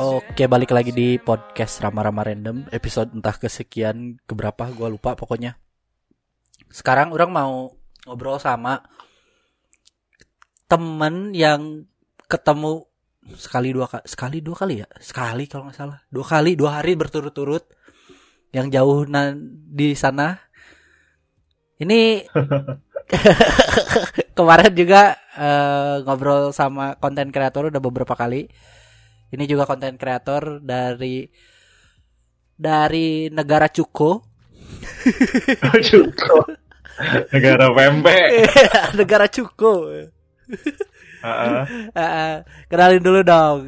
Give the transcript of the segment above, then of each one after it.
Oke, balik lagi di podcast Rama-Rama Random. Episode entah kesekian keberapa gua lupa pokoknya. Sekarang orang mau ngobrol sama temen yang ketemu sekali dua kali sekali dua kali ya? Sekali kalau nggak salah. Dua kali dua hari berturut-turut yang jauh di sana. Ini kemarin juga eh, ngobrol sama konten kreator udah beberapa kali ini juga konten kreator dari dari negara Cuko. Cukup. Negara pempek. negara Cuko. Eh, eh, kenalin dulu dong.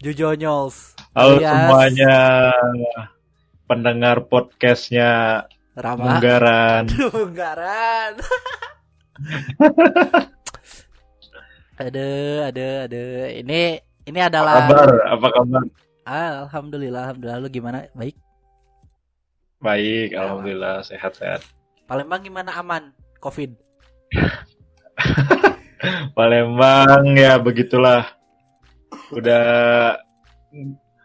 Jujo Nyols. Halo Alias semuanya pendengar podcastnya Rama. Munggaran. Munggaran. aduh, aduh, aduh. Ini ini Apa adalah kabar? Apa kabar? Ah, alhamdulillah, alhamdulillah. Lu gimana? Baik. Baik, alhamdulillah sehat-sehat. Palembang gimana aman? Covid. Palembang ya begitulah. Udah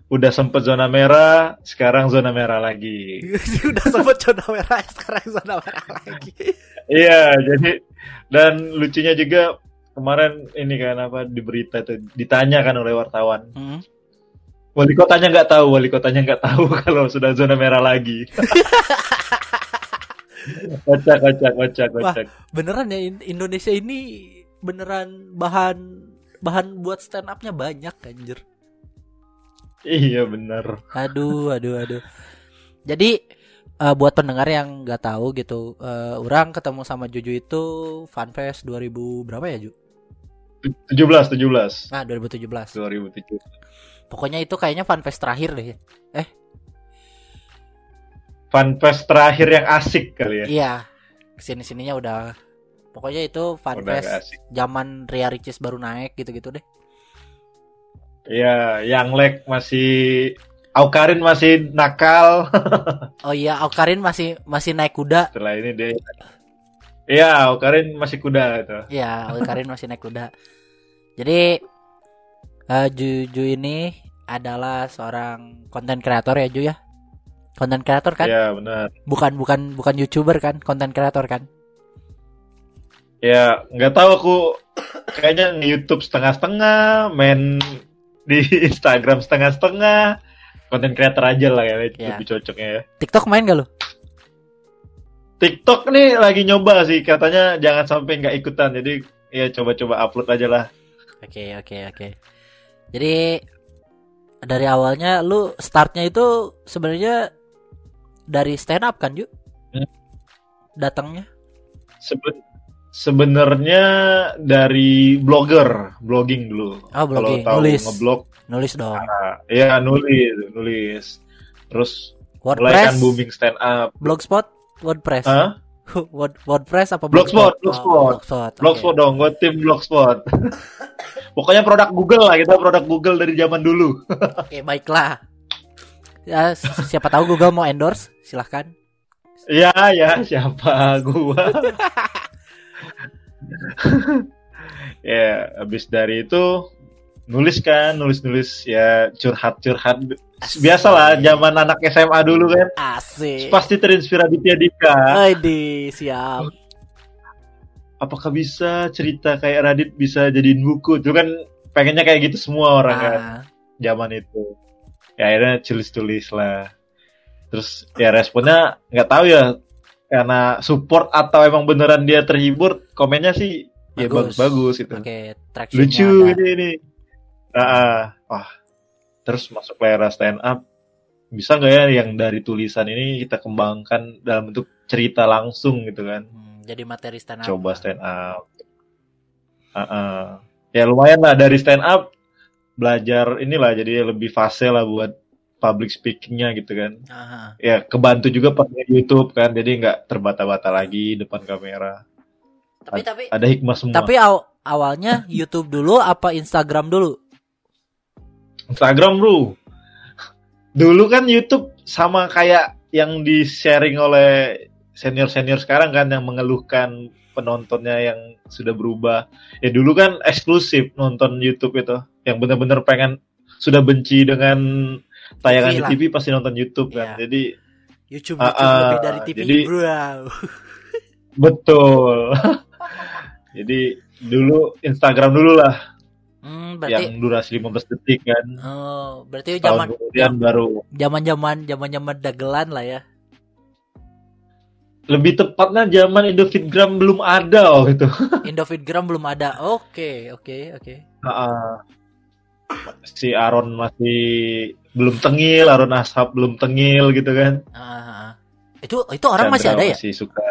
udah sempet zona merah, sekarang zona merah lagi. Udah sempet zona merah, sekarang zona merah lagi. Iya, jadi dan lucunya juga kemarin ini kan apa di berita itu ditanya kan oleh wartawan. Hmm. Wali kotanya nggak tahu, wali kotanya nggak tahu kalau sudah zona merah lagi. kocak, kocak, kocak, Wah. kocak. beneran ya In- Indonesia ini beneran bahan bahan buat stand upnya banyak anjir. Iya bener. Aduh, aduh, aduh. Jadi eh, buat pendengar yang nggak tahu gitu, eh, orang ketemu sama Juju itu Funfest 2000 berapa ya Ju? 17, 17. Nah 2017. 2017. Pokoknya itu kayaknya Funfest terakhir deh. Funfest terakhir yang asik kali ya. Iya. Ke sini sininya udah. Pokoknya itu asik. zaman Ria Ricis baru naik gitu-gitu deh. Iya, yang leg masih Aukarin masih nakal. Oh iya, Aukarin masih masih naik kuda. Setelah ini dia Iya, Aukarin masih kuda itu. Iya, Karin masih naik kuda. Jadi eh, Juju ini adalah seorang konten kreator ya Ju ya. Konten kreator kan? Iya, benar. Bukan bukan bukan youtuber kan? Konten kreator kan? Ya, nggak tahu aku kayaknya nge-YouTube setengah-setengah, main di Instagram setengah-setengah. Konten creator aja lah ya, Ya. lebih cocoknya ya. TikTok main gak lo? TikTok nih lagi nyoba sih, katanya jangan sampai nggak ikutan. Jadi ya coba-coba upload aja lah. Oke oke oke. Jadi dari awalnya lu startnya itu sebenarnya dari stand up kan Ju? Hmm. Datangnya? Seben- Sebenarnya dari blogger, blogging dulu. Oh, blogging, Kalau tahu nulis. ngeblog, Nulis dong. ya nulis, nulis. Terus mulai WordPress, kan booming stand up. Blogspot, WordPress. Hah? Word- WordPress apa Blogspot, Blogspot? Blogspot. Oh, Blogspot. Blogspot dong, gue tim Blogspot. Pokoknya produk Google lah, kita produk Google dari zaman dulu. Oke, baiklah. Ya, si- siapa tahu Google mau endorse, silahkan. Ya, ya, siapa gua? ya, habis dari itu nulis kan, nulis-nulis ya curhat-curhat. Biasalah zaman anak SMA dulu kan, Asik. pasti terinspirasi Ditya Dika. Aidi, siap. Apakah bisa cerita kayak Radit bisa jadiin buku? Itu kan pengennya kayak gitu semua orang kan. Nah, zaman itu ya akhirnya tulis-tulis lah terus ya responnya nggak tahu ya karena support atau emang beneran dia terhibur komennya sih ya Bagus. bagus-bagus itu Oke, traction lucu ini ini Ah, ah. wah terus masuk era stand up bisa nggak ya yang dari tulisan ini kita kembangkan dalam bentuk cerita langsung gitu kan Hmm, jadi materi stand up. coba stand up Ah, ah. ya lumayan lah dari stand up belajar inilah jadi lebih fase lah buat public speakingnya gitu kan. Aha. Ya kebantu juga pakai YouTube kan, jadi nggak terbata-bata lagi depan kamera. Tapi tapi Ada hikmah semua. tapi aw- awalnya YouTube dulu apa Instagram dulu? Instagram bro. Dulu kan YouTube sama kayak yang di sharing oleh senior-senior sekarang kan yang mengeluhkan penontonnya yang sudah berubah. Ya dulu kan eksklusif nonton YouTube itu, yang benar-benar pengen sudah benci dengan tayangan TV di lah. TV pasti nonton YouTube kan. Iya. Jadi YouTube, Ah, YouTube ah, lebih dari TV, jadi- bro. betul. Jadi dulu Instagram dulu lah Hmm, berarti yang durasi 15 detik kan. oh, berarti Tahun zaman kemudian baru zaman-zaman zaman-zaman dagelan lah ya. lebih tepatnya zaman Indofitgram belum ada oh itu. Indofitgram belum ada. Oke, oke, oke. Heeh. si Aaron masih belum tengil, Aaron Ashab belum tengil gitu kan. Ah. Itu itu orang masih Chandra ada ya? Masih suka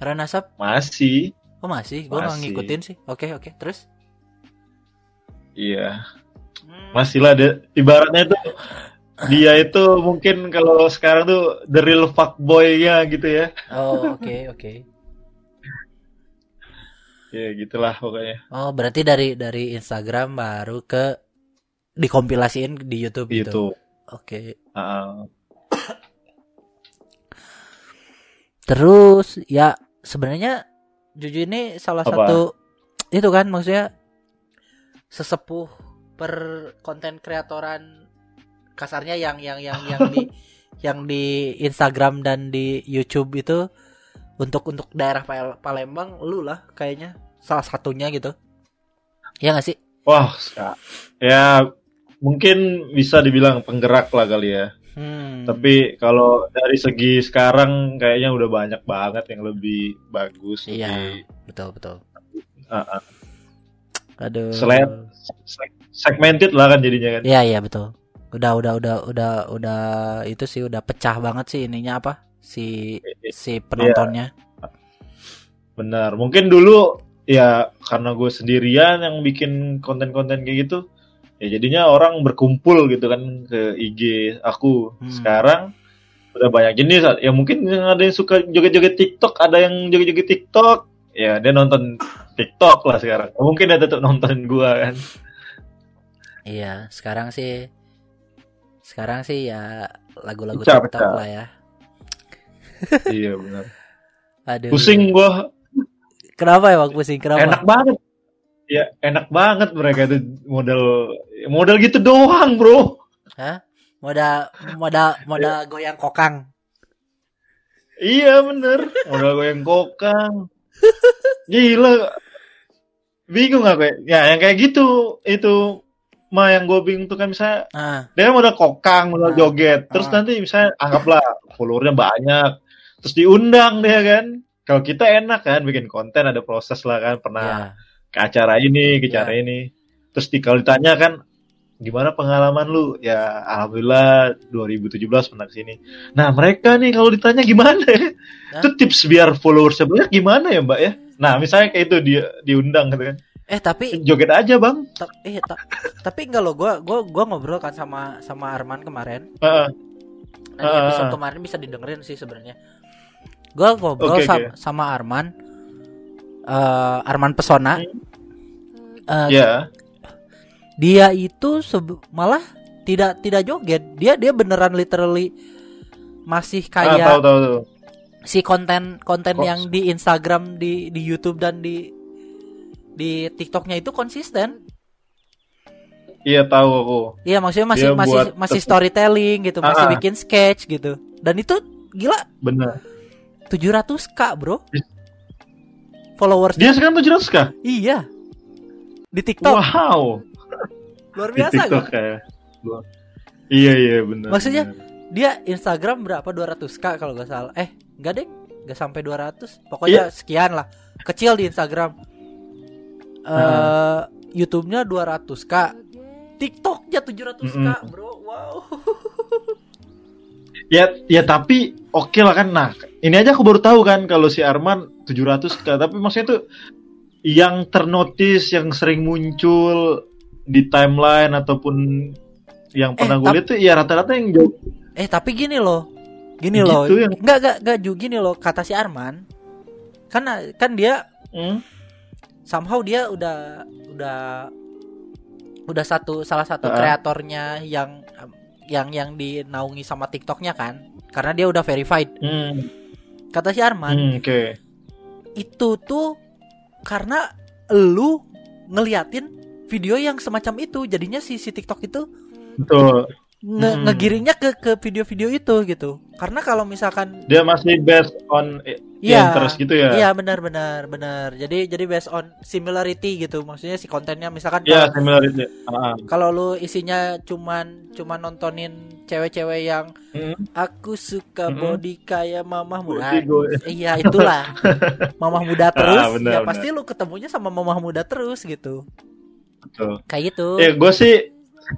Ranasap? masih. Oh masih, gue nggak Masih. ngikutin sih. Oke oke, terus? Iya, Hmm. masih lah ibaratnya itu dia itu mungkin kalau sekarang tuh the real fuckboy-nya gitu ya. Oh oke oke. Ya gitulah pokoknya. Oh berarti dari dari Instagram baru ke dikompilasiin di YouTube gitu. Gitu. Oke. Heeh. Terus ya sebenarnya Juju ini salah Apa? satu itu kan maksudnya sesepuh per konten kreatoran kasarnya yang yang yang yang di yang di Instagram dan di YouTube itu untuk untuk daerah Pal- Palembang lu lah kayaknya salah satunya gitu. Ya gak sih? Wah, ska- ya mungkin bisa dibilang penggerak lah kali ya. Hmm. Tapi kalau dari segi sekarang kayaknya udah banyak banget yang lebih bagus, Iya. lebih betul betul. Ah, ah. Aduh. Selain- seg- segmented lah kan jadinya kan. Iya iya betul. Udah udah udah udah udah itu sih udah pecah banget sih ininya apa si si penontonnya. Benar. Mungkin dulu ya karena gue sendirian yang bikin konten-konten kayak gitu, ya jadinya orang berkumpul gitu kan ke IG aku. Hmm. Sekarang udah banyak jenis. Ya mungkin ada yang suka joget-joget TikTok, ada yang joget-joget TikTok. Ya dia nonton TikTok lah sekarang. Mungkin dia tetap nonton gua kan. Iya sekarang sih sekarang sih ya lagu-lagu TikTok pecah. lah ya. iya benar. Aduh. Pusing gua. Kenapa ya pusing? Kenapa? Enak banget. Ya enak banget mereka itu model model gitu doang bro. Modal modal modal goyang kokang. Iya bener. Modal goyang kokang. Gila. Bingung aku ya. Ya yang kayak gitu itu mah yang gue bingung tuh kan misalnya Ah, dia kan modal kokang, modal Ah. joget. Terus Ah. nanti misalnya anggaplah followernya banyak. Terus diundang dia kan. Kalau kita enak kan bikin konten ada proses lah kan pernah ya. ke acara ini, ke Iya. acara ini. Terus di, kalau ditanya kan gimana pengalaman lu? Ya alhamdulillah 2017 pernah ke sini. Nah mereka nih kalau ditanya gimana ya? Hah? Itu tips biar followersnya banyak gimana ya mbak ya? Nah misalnya kayak itu dia diundang gitu kan. Eh tapi Joget aja bang. ta- eh ta- tapi enggak lo gua gua gua ngobrol kan sama sama Arman kemarin. Heeh. Nah, di Ah. episode kemarin bisa didengerin sih sebenarnya. Gua ngobrol Oke, sa- oke. sama Arman eh Arman Pesona. Eh, Ya. Dia itu malah tidak tidak joget. Dia dia beneran literally masih Ah, kayak tahu tahu tahu. Si konten konten Kok- yang di Instagram di di YouTube dan di di TikToknya itu konsisten. Iya tahu aku. Iya maksudnya masih Dia masih masih storytelling gitu, masih Ah. bikin sketch gitu. Dan itu gila Bener. 700 k bro. Followers Dia sekarang 700 kah? iya di TikTok Wow. luar Di biasa TikTok gak? kayak. Gua- Iya iya bener. Maksudnya, bener. Dia Instagram berapa 200 k kalau gak salah. Eh enggak deh, nggak sampai 200. Pokoknya Iya. sekian lah. Kecil di Instagram. Eh YouTube-nya 200 k. TikToknya 700 k Mm-mm. bro. Wow. Ya, ya tapi oke lah kan. Nah, ini aja aku baru tahu kan kalau si Arman 700 k. Tapi maksudnya tuh yang ternotis, yang sering muncul di timeline ataupun yang Eh, pernah gue tap- lihat tuh ya rata-rata yang jauh Eh tapi gini loh, gini Gitu loh, yang- nggak nggak nggak Ju, gini loh kata si Arman, kan kan dia Hmm? somehow dia udah udah udah satu salah satu Ah. kreatornya yang yang yang dinaungi sama TikToknya kan, karena dia udah verified. Hmm. Kata si Arman, Hmm, Oke. itu tuh karena lu ngeliatin video yang semacam itu, jadinya si si TikTok itu Betul. nge Hmm. ngegiringnya ke ke video-video itu gitu. Karena kalau misalkan Dia masih based on Iya. interest gitu ya. Iya benar benar benar. Jadi jadi based on similarity gitu. Maksudnya si kontennya misalkan Iya, kalau, similarity. Ah. kalau lu isinya cuman cuman nontonin cewek-cewek yang Hmm. aku suka Mm-mm. body kayak mamah muda. Iya itulah. mamah muda terus. Ah, benar, ya pasti lu ketemunya sama mamah muda terus gitu. Betul. Kayak gitu. Ya, gue sih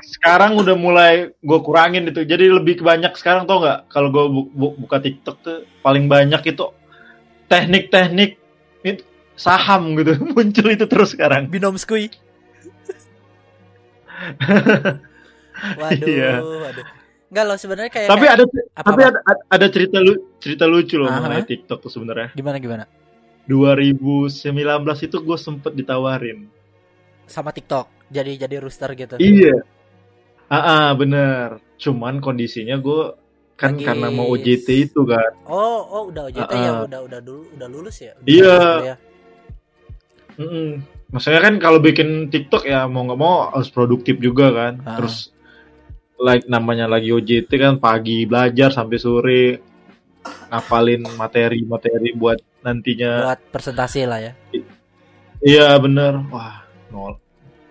sekarang udah mulai gue kurangin itu. Jadi lebih banyak sekarang tau nggak? Kalau gue bu- bu- buka TikTok tuh paling banyak itu teknik-teknik itu saham gitu muncul itu terus sekarang. Binom skui. waduh, Iya. waduh. Enggak loh sebenarnya kayak Tapi kayak- ada apa, tapi apa? ada, ada cerita lu cerita lucu loh Aha. mengenai TikTok tuh sebenarnya. gimana gimana 2019 itu gue sempet ditawarin. sama TikTok. Jadi jadi rooster gitu. Iya. Ah, ah, bener. Cuman kondisinya gue kan Lagi- karena mau OJT itu kan. Oh, oh udah OJT ya, Ah, ah. udah udah dulu udah lulus ya. Udah Iya. lulus ya. Mm-mm. Maksudnya kan kalau bikin TikTok ya mau nggak mau harus produktif juga kan. Ah. Terus like namanya lagi OJT kan pagi belajar sampai sore ngapalin materi-materi buat nantinya. Buat presentasi lah ya. Iya bener. Wah nol.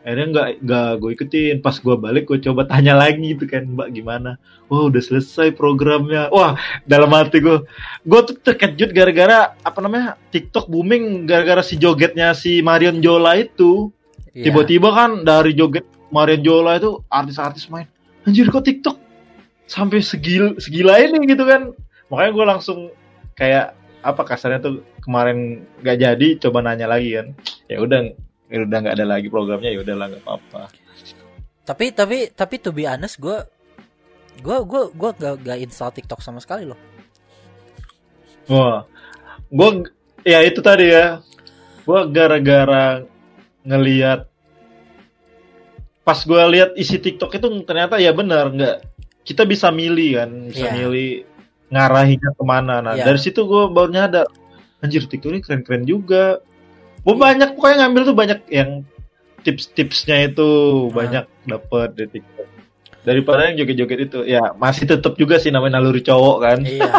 Akhirnya nggak nggak gue ikutin. Pas gue balik gue coba tanya lagi gitu kan Mbak gimana? Wah udah selesai programnya. Wah dalam hati gue, gue tuh terkejut gara-gara apa namanya TikTok booming gara-gara si jogetnya si Marion Jola itu. Iya. Tiba-tiba kan dari joget Marion Jola itu artis-artis main. Anjir kok TikTok sampai segil segila ini gitu kan. Makanya gue langsung kayak apa kasarnya tuh kemarin nggak jadi coba nanya lagi kan. Ya udah ya udah nggak ada lagi programnya ya udahlah nggak apa-apa. Tapi tapi tapi to be honest gue gue gue gue gak, gak install TikTok sama sekali loh. Wah, gue ya itu tadi ya. Gue gara-gara ngeliat pas gue lihat isi TikTok itu ternyata ya benar nggak kita bisa milih kan bisa Iya. milih ngarahinnya ke mana. Nah Iya. dari situ gue baru nyadar anjir TikTok ini keren-keren juga. Gue banyak pokoknya ngambil tuh banyak yang tips-tipsnya itu Ah. banyak dapet di TikTok. Daripada yang joget-joget itu ya masih tetap juga sih namanya naluri cowok kan. iya.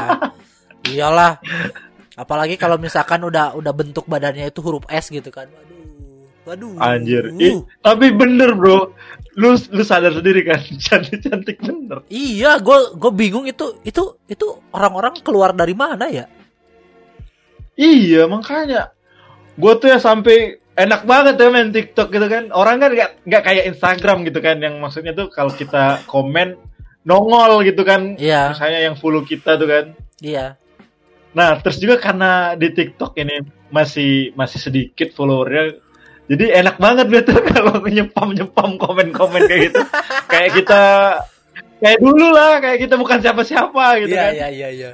Iyalah. Apalagi kalau misalkan udah udah bentuk badannya itu huruf S gitu kan. Waduh. Waduh. Anjir. Ih, tapi bener bro. Lu lu sadar sendiri kan cantik cantik bener. Iya, gue gue bingung itu itu itu orang-orang keluar dari mana ya? Iya makanya. Gue tuh ya sampai enak banget ya main TikTok gitu kan. Orang kan nggak nggak kayak Instagram gitu kan. Yang maksudnya tuh kalau kita komen nongol gitu kan. Iya, Misalnya yang follow kita tuh kan. iya. Nah terus juga karena di TikTok ini masih masih sedikit followernya. Jadi enak banget gitu kalau nyepam nyepam komen komen kayak gitu. kayak kita kayak dulu lah kayak kita bukan siapa siapa gitu Iya, kan. iya, iya, iya.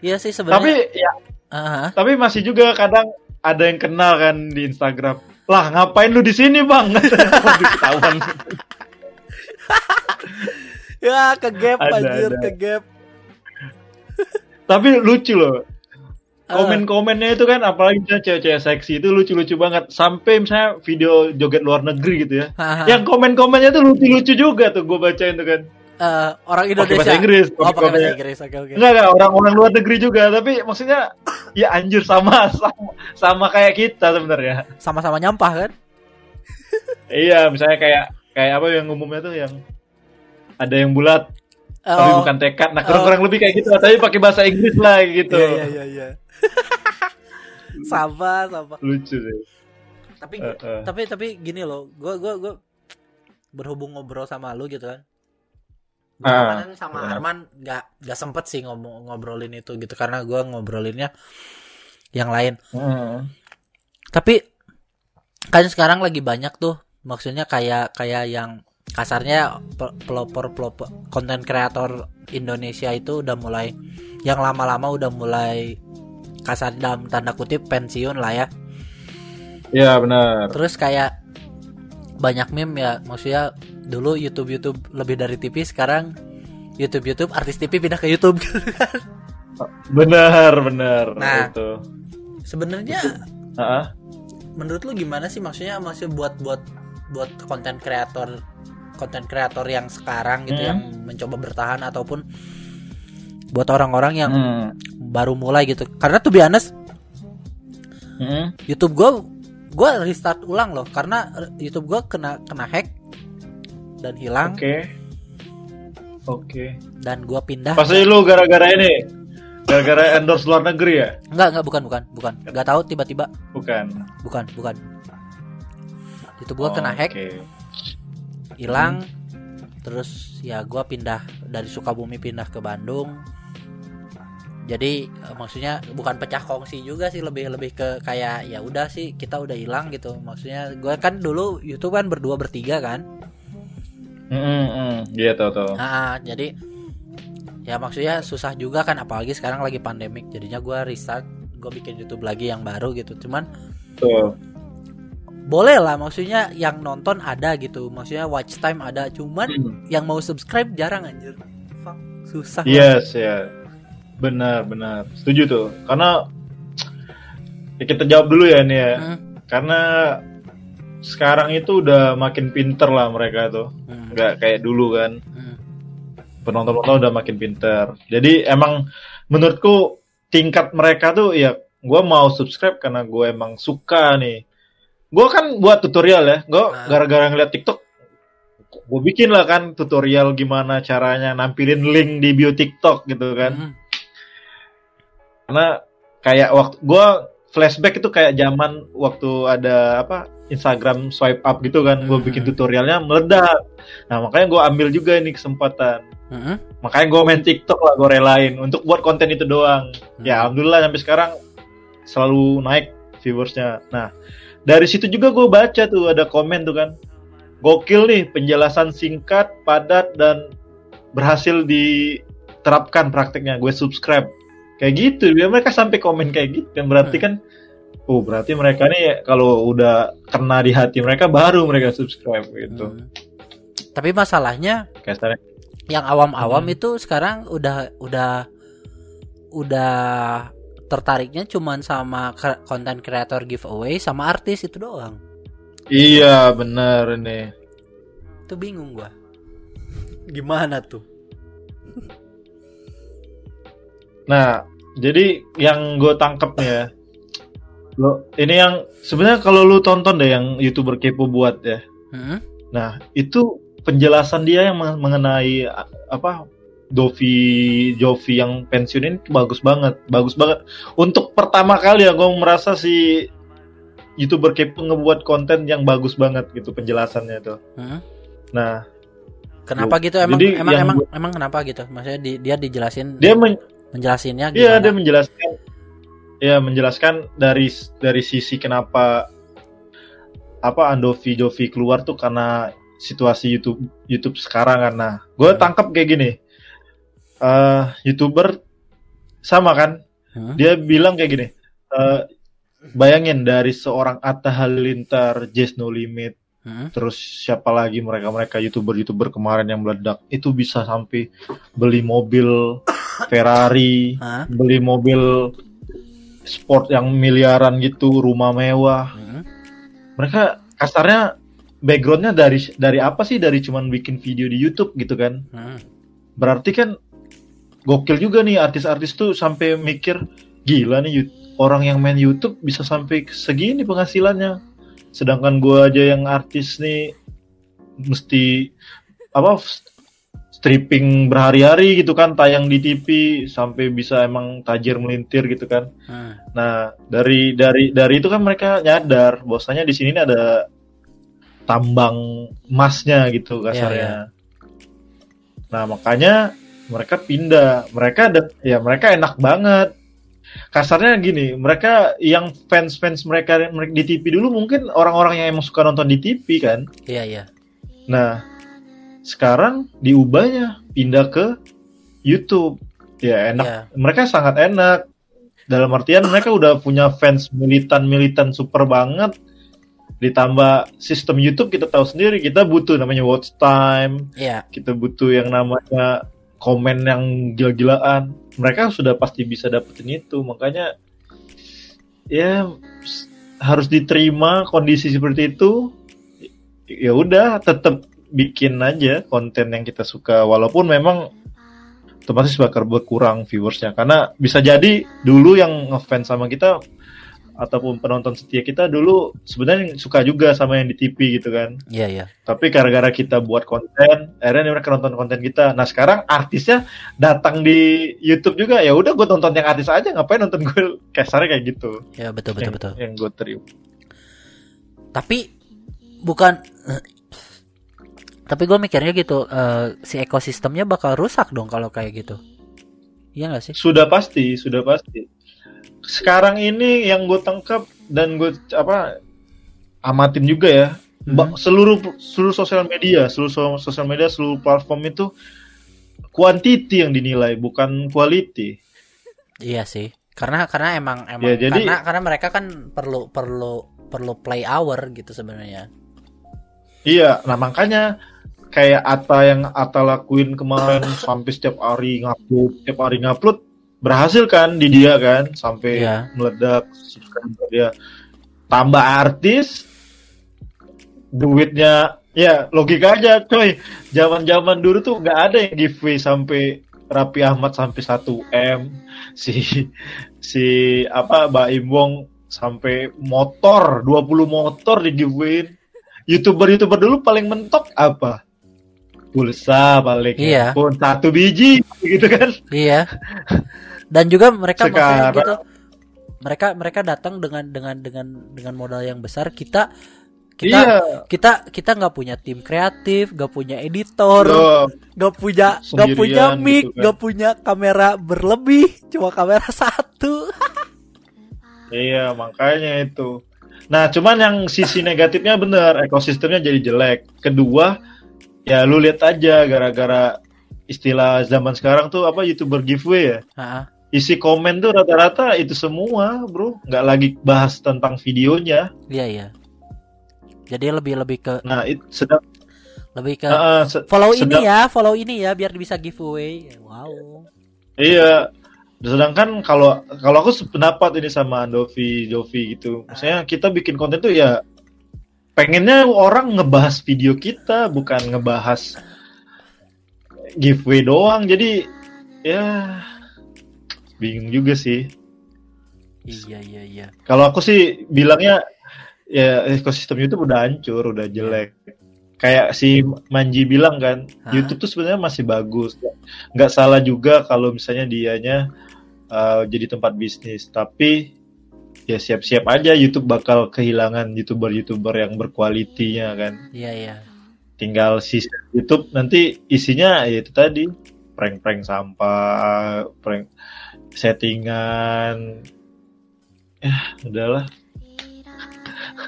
Iya sih Tapi sebenarnya. ya Ah, tapi masih juga kadang ada yang kenal kan di Instagram. Lah ngapain lu di sini bang? Ketahuan. ya ke gap Ada, anjir, ada. ke gap. tapi lucu loh. Ah, Komen-komennya itu kan apalagi misalnya cewek-cewek seksi itu lucu-lucu banget. Sampai misalnya video joget luar negeri gitu ya. Yang komen-komennya tuh lucu-lucu juga tuh gue bacain tuh kan. Eh, orang Pakai Indonesia. bahasa Inggris. Oh, pakai bahasa. Inggris. Oke, oke. Enggak enggak orang-orang luar negeri juga tapi maksudnya ya anjir sama sama, sama kayak kita sebenarnya. Sama-sama nyampah kan? Iya, misalnya kayak kayak apa yang umumnya tuh yang ada yang bulat tapi Oh, bukan tekad. Nah, Oh. kurang-kurang lebih kayak gitu, tapi pakai bahasa Inggris lah gitu. Iya, iya, iya, iya. sama, sama. Lucu sih. Tapi Eh, eh. tapi tapi gini loh, gua gua gua berhubung ngobrol sama lu gitu kan. Ah, Kemarin sama. Arman nggak nggak sempet sih ngomong ngobrolin itu gitu karena gua ngobrolinnya yang lain. Heeh. Tapi kan sekarang lagi banyak tuh maksudnya kayak kayak yang kasarnya pe- pelopor pelopor konten kreator Indonesia itu udah mulai yang lama-lama udah mulai kasar dalam tanda kutip pensiun lah ya Iya benar. terus kayak banyak meme ya maksudnya dulu YouTube YouTube lebih dari TV sekarang YouTube YouTube artis TV pindah ke YouTube Benar benar. Nah. Itu. sebenarnya menurut lu gimana sih maksudnya maksudnya buat buat buat konten kreator konten kreator yang sekarang gitu Hmm. yang mencoba bertahan ataupun buat orang-orang yang Hmm. baru mulai gitu karena tuh honest Hmm. YouTube gua gua restart ulang loh karena YouTube gua kena kena hack dan hilang Oke. Oke. dan gua pindah Pasti lu gara-gara ini. Gara-gara endorse luar negeri ya? enggak enggak bukan bukan bukan nggak tahu tiba-tiba Bukan. bukan bukan YouTube gua kena hack Oke. hilang terus ya gua pindah dari Sukabumi pindah ke Bandung jadi eh, maksudnya bukan pecah kongsi juga sih lebih lebih ke kayak ya udah sih kita udah hilang gitu maksudnya gua kan dulu YouTube kan berdua bertiga kan Hmm, hmm. Iya tahu tahu. Nah, jadi ya maksudnya susah juga kan apalagi sekarang lagi pandemik jadinya gua restart gue bikin YouTube lagi yang baru gitu cuman Tuh. boleh lah maksudnya yang nonton ada gitu maksudnya watch time ada cuman Hmm. yang mau subscribe jarang anjir Fuck, susah Yes ya. Benar benar. Setuju tuh. Karena ya kita jawab dulu ya ini ya. Hmm, Karena sekarang itu udah makin pinter lah mereka tuh. hmm, Nggak kayak dulu kan. hmm. penonton-penonton udah makin pinter. Jadi emang menurutku tingkat mereka tuh ya gue mau subscribe karena gue emang suka nih. Gue kan buat tutorial ya. Gue Ah. gara-gara ngeliat TikTok, gue bikin lah kan tutorial gimana caranya nampilin link di bio TikTok gitu kan. Hmm, Karena kayak waktu gue flashback itu kayak zaman waktu ada apa Instagram swipe up gitu kan. Gue Hmm. bikin tutorialnya meledak. Nah makanya gue ambil juga ini kesempatan. hmm, Makanya gue main TikTok lah, gue relain untuk buat konten itu doang. hmm. Ya, alhamdulillah sampai sekarang selalu naik viewersnya. Nah, dari situ juga gue baca tuh ada komen tuh kan, gokil nih penjelasan singkat, padat dan berhasil diterapkan prakteknya. Gue subscribe. Kayak gitu, dia mereka sampai komen kayak gitu. Dan berarti Hmm. kan, oh berarti mereka nih kalau udah kena di hati mereka baru mereka subscribe gitu. Hmm. tapi masalahnya Kasarnya. yang awam-awam Hmm. itu sekarang udah udah udah tertariknya cuman sama konten kreator giveaway sama artis itu doang Iya bener ini. itu bingung gua gimana tuh Nah, jadi yang gue tangkep nih ya, lo ini yang sebenarnya kalau lu tonton deh yang youtuber kepo buat ya. Hmm? Nah, itu penjelasan dia yang meng- mengenai apa Dovi Jovi yang pensiun ini tuh bagus banget, bagus banget. Untuk pertama kali ya gue merasa si youtuber kepo ngebuat konten yang bagus banget gitu penjelasannya tuh. Hmm? Nah, kenapa gitu emang Jadi emang emang gua- emang kenapa gitu maksudnya di- dia dijelasin dia men- menjelasinnya Iya, gimana dia menjelaskan ya menjelaskan dari dari sisi kenapa apa Andovi Jovi keluar tuh karena situasi YouTube YouTube sekarang karena gue Hmm. tangkap kayak gini. eh YouTuber sama kan? Hmm? Dia bilang kayak gini. eh bayangin dari seorang Atta Halilintar, Jazz No Limit, Hmm? terus siapa lagi mereka-mereka YouTuber-YouTuber kemarin yang meledak itu bisa sampai beli mobil Ferrari, Hah? beli mobil sport yang miliaran gitu, rumah mewah. Hmm? Mereka kasarnya backgroundnya dari dari apa sih? Dari cuman bikin video di YouTube gitu kan? Hmm? Berarti kan gokil juga nih artis-artis tuh sampai mikir gila nih orang yang main YouTube bisa sampai segini penghasilannya. Sedangkan gua aja yang artis nih mesti apa stripping berhari-hari gitu kan tayang di TV sampai bisa emang tajir melintir gitu kan. Hmm? Nah, dari dari dari itu kan mereka nyadar bahwasanya di sini ada tambang emasnya gitu kasarnya. Nah, makanya mereka pindah. Mereka ada ya mereka enak banget. Kasarnya gini, mereka yang fans-fans mereka mereka di TV dulu mungkin orang-orang yang emang suka nonton di TV kan. iya iya Nah, sekarang diubahnya pindah ke YouTube. Ya enak. Iya. Mereka sangat enak. Dalam artian mereka udah punya fans militan-militan super banget. Ditambah sistem YouTube kita tahu sendiri kita butuh namanya watch time, Iya. kita butuh yang namanya komen yang gila-gilaan. Mereka sudah pasti bisa dapetin itu. Makanya ya harus diterima kondisi seperti itu. Ya udah tetap bikin aja konten yang kita suka. Walaupun memang otomatis bakal berkurang viewersnya. Karena bisa jadi dulu yang ngefans sama kita ataupun penonton setia kita dulu sebenarnya suka juga sama yang di TV gitu kan. Iya, iya. tapi gara-gara kita buat konten akhirnya mereka nonton konten kita. Nah sekarang artisnya datang di YouTube juga. Ya udah gue tonton yang artis aja. Ngapain nonton gue kasarnya kayak gitu? Ya, betul betul yang, betul. yang gue terima Tapi bukan tapi gue mikirnya gitu eh, si ekosistemnya bakal rusak dong kalau kayak gitu. Iya gak sih? sudah pasti sudah pasti sekarang ini yang gue tangkap dan gue apa amatin juga ya Hmm. Seluruh seluruh sosial media seluruh so- sosial media seluruh platform itu quantity yang dinilai bukan quality Iya sih. Karena karena emang emang Ya, jadi- karena karena mereka kan perlu perlu perlu play hour gitu sebenarnya. Iya, nah makanya kayak Ata yang Ata lakuin kemarin sampai setiap hari ngupload, setiap hari ngupload berhasil kan di dia kan sampai Iya. meledak dia. Tambah artis, duitnya ya logika aja coy. Zaman-zaman dulu tuh nggak ada yang giveaway sampai Rapi Ahmad sampai 1 M, si si apa Mbak Imbong sampai motor 20 motor di giveaway youtuber-youtuber dulu paling mentok apa? Pulsa paling Iya. pun satu biji gitu kan. Iya. Dan juga mereka maksudnya Sekarang- gitu. Mereka mereka datang dengan dengan dengan dengan modal yang besar. Kita kita iya. kita kita nggak punya tim kreatif, nggak punya editor, Loh, nggak punya nggak punya mic, gitu kan. nggak punya kamera berlebih, cuma kamera satu. iya, makanya itu. Nah, cuman yang sisi negatifnya bener, ekosistemnya jadi jelek. Kedua, ya lu lihat aja gara-gara istilah zaman sekarang tuh apa YouTuber giveaway ya. Heeh. Isi komen tuh rata-rata itu semua, Bro. Nggak lagi bahas tentang videonya. Iya iya. Jadi lebih lebih ke Nah, itu sedang lebih ke Heeh, se- follow sedang- ini ya, follow ini ya biar bisa giveaway. Wow. Iya. Sedangkan kalau kalau aku sependapat ini sama Dovi, Dovi gitu. Maksudnya kita bikin konten tuh ya pengennya orang ngebahas video kita bukan ngebahas giveaway doang. Jadi ya bingung juga sih. Iya iya iya. Kalau aku sih bilangnya ya ekosistem YouTube udah hancur, udah jelek. Kayak si Manji bilang kan, Hah? YouTube tuh sebenarnya masih bagus. Nggak salah juga kalau misalnya dianya uh, jadi tempat bisnis, tapi ya siap-siap aja YouTube bakal kehilangan youtuber-youtuber yang berkualitinya kan. Iya iya. Tinggal si YouTube nanti isinya ya itu tadi prank-prank sampah, prank settingan. Ya, udahlah.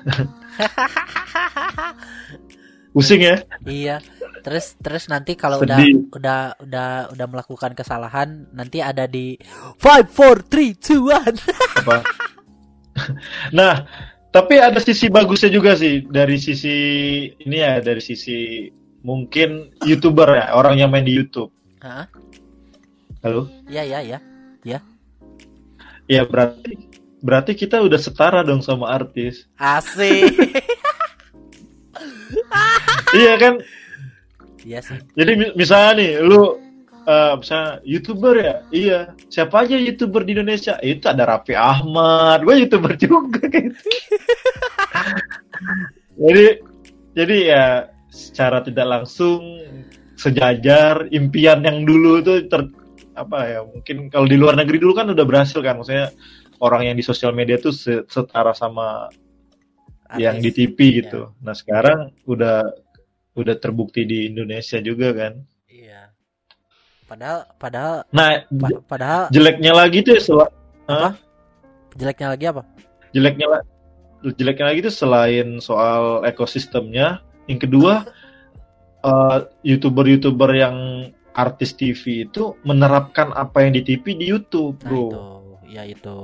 Pusing ya. Iya. Terus terus nanti kalau udah udah udah udah melakukan kesalahan nanti ada di five four three two one. apa nah tapi ada sisi bagusnya juga sih dari sisi ini ya dari sisi mungkin youtuber ya orang yang main di YouTube Hah? halo Iya iya iya. ya berarti berarti kita udah setara dong sama artis Asik. iya kan iya sih. jadi mi- misalnya nih lu eh, misalnya youtuber ya? Iya. Siapa aja youtuber di Indonesia? Itu ada Raffi Ahmad. Gue youtuber juga gitu. Jadi jadi ya secara tidak langsung sejajar impian yang dulu itu ter apa ya mungkin kalau di luar negeri dulu kan udah berhasil kan. Maksudnya orang yang di sosial media tuh se- setara sama yang di Artis. TV gitu. Nah sekarang udah udah terbukti di Indonesia juga kan. Padahal padahal nah pa- padahal jeleknya lagi tuh sel- Apa? jeleknya lagi apa? jeleknya la- jeleknya lagi tuh selain soal ekosistemnya yang kedua eh, youtuber-youtuber yang artis TV itu menerapkan apa yang di TV di YouTube, Nah bro. itu, ya itu.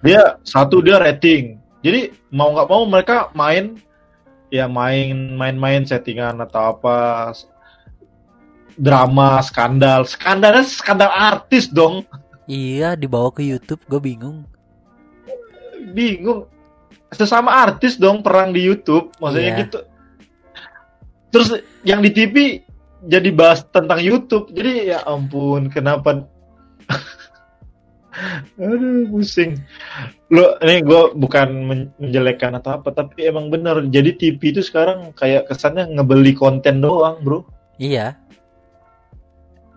Dia satu dia rating. Jadi mau nggak mau mereka main ya main main-main settingan atau apa drama skandal. Skandalnya skandal artis dong. Iya dibawa ke YouTube, gue bingung. bingung. Sesama artis dong perang di YouTube maksudnya Iya. gitu. Terus yang di TV jadi bahas tentang YouTube. Jadi ya ampun kenapa? Aduh pusing. Lo ini gue bukan men- menjelekkan atau apa tapi emang bener. Jadi TV itu sekarang kayak kesannya ngebeli konten doang bro. Iya.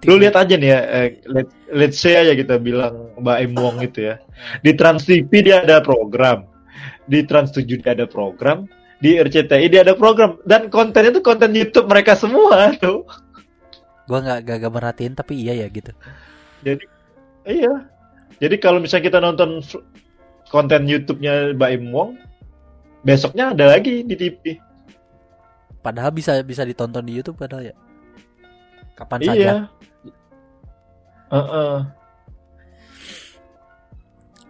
Lu lihat aja nih ya eh, let, let's say aja kita bilang Mbak Em Wong gitu ya. Di Trans TV dia ada program. Di Trans 7 dia ada program. Di RCTI dia ada program. Dan kontennya tuh konten YouTube mereka semua tuh. Gue nggak gak, gak merhatiin tapi iya ya gitu. jadi iya. Jadi kalau misalnya kita nonton konten YouTube-nya Mbak Em Wong besoknya ada lagi di TV Padahal bisa bisa ditonton di YouTube padahal ya. Kapan saja. iya Heeh.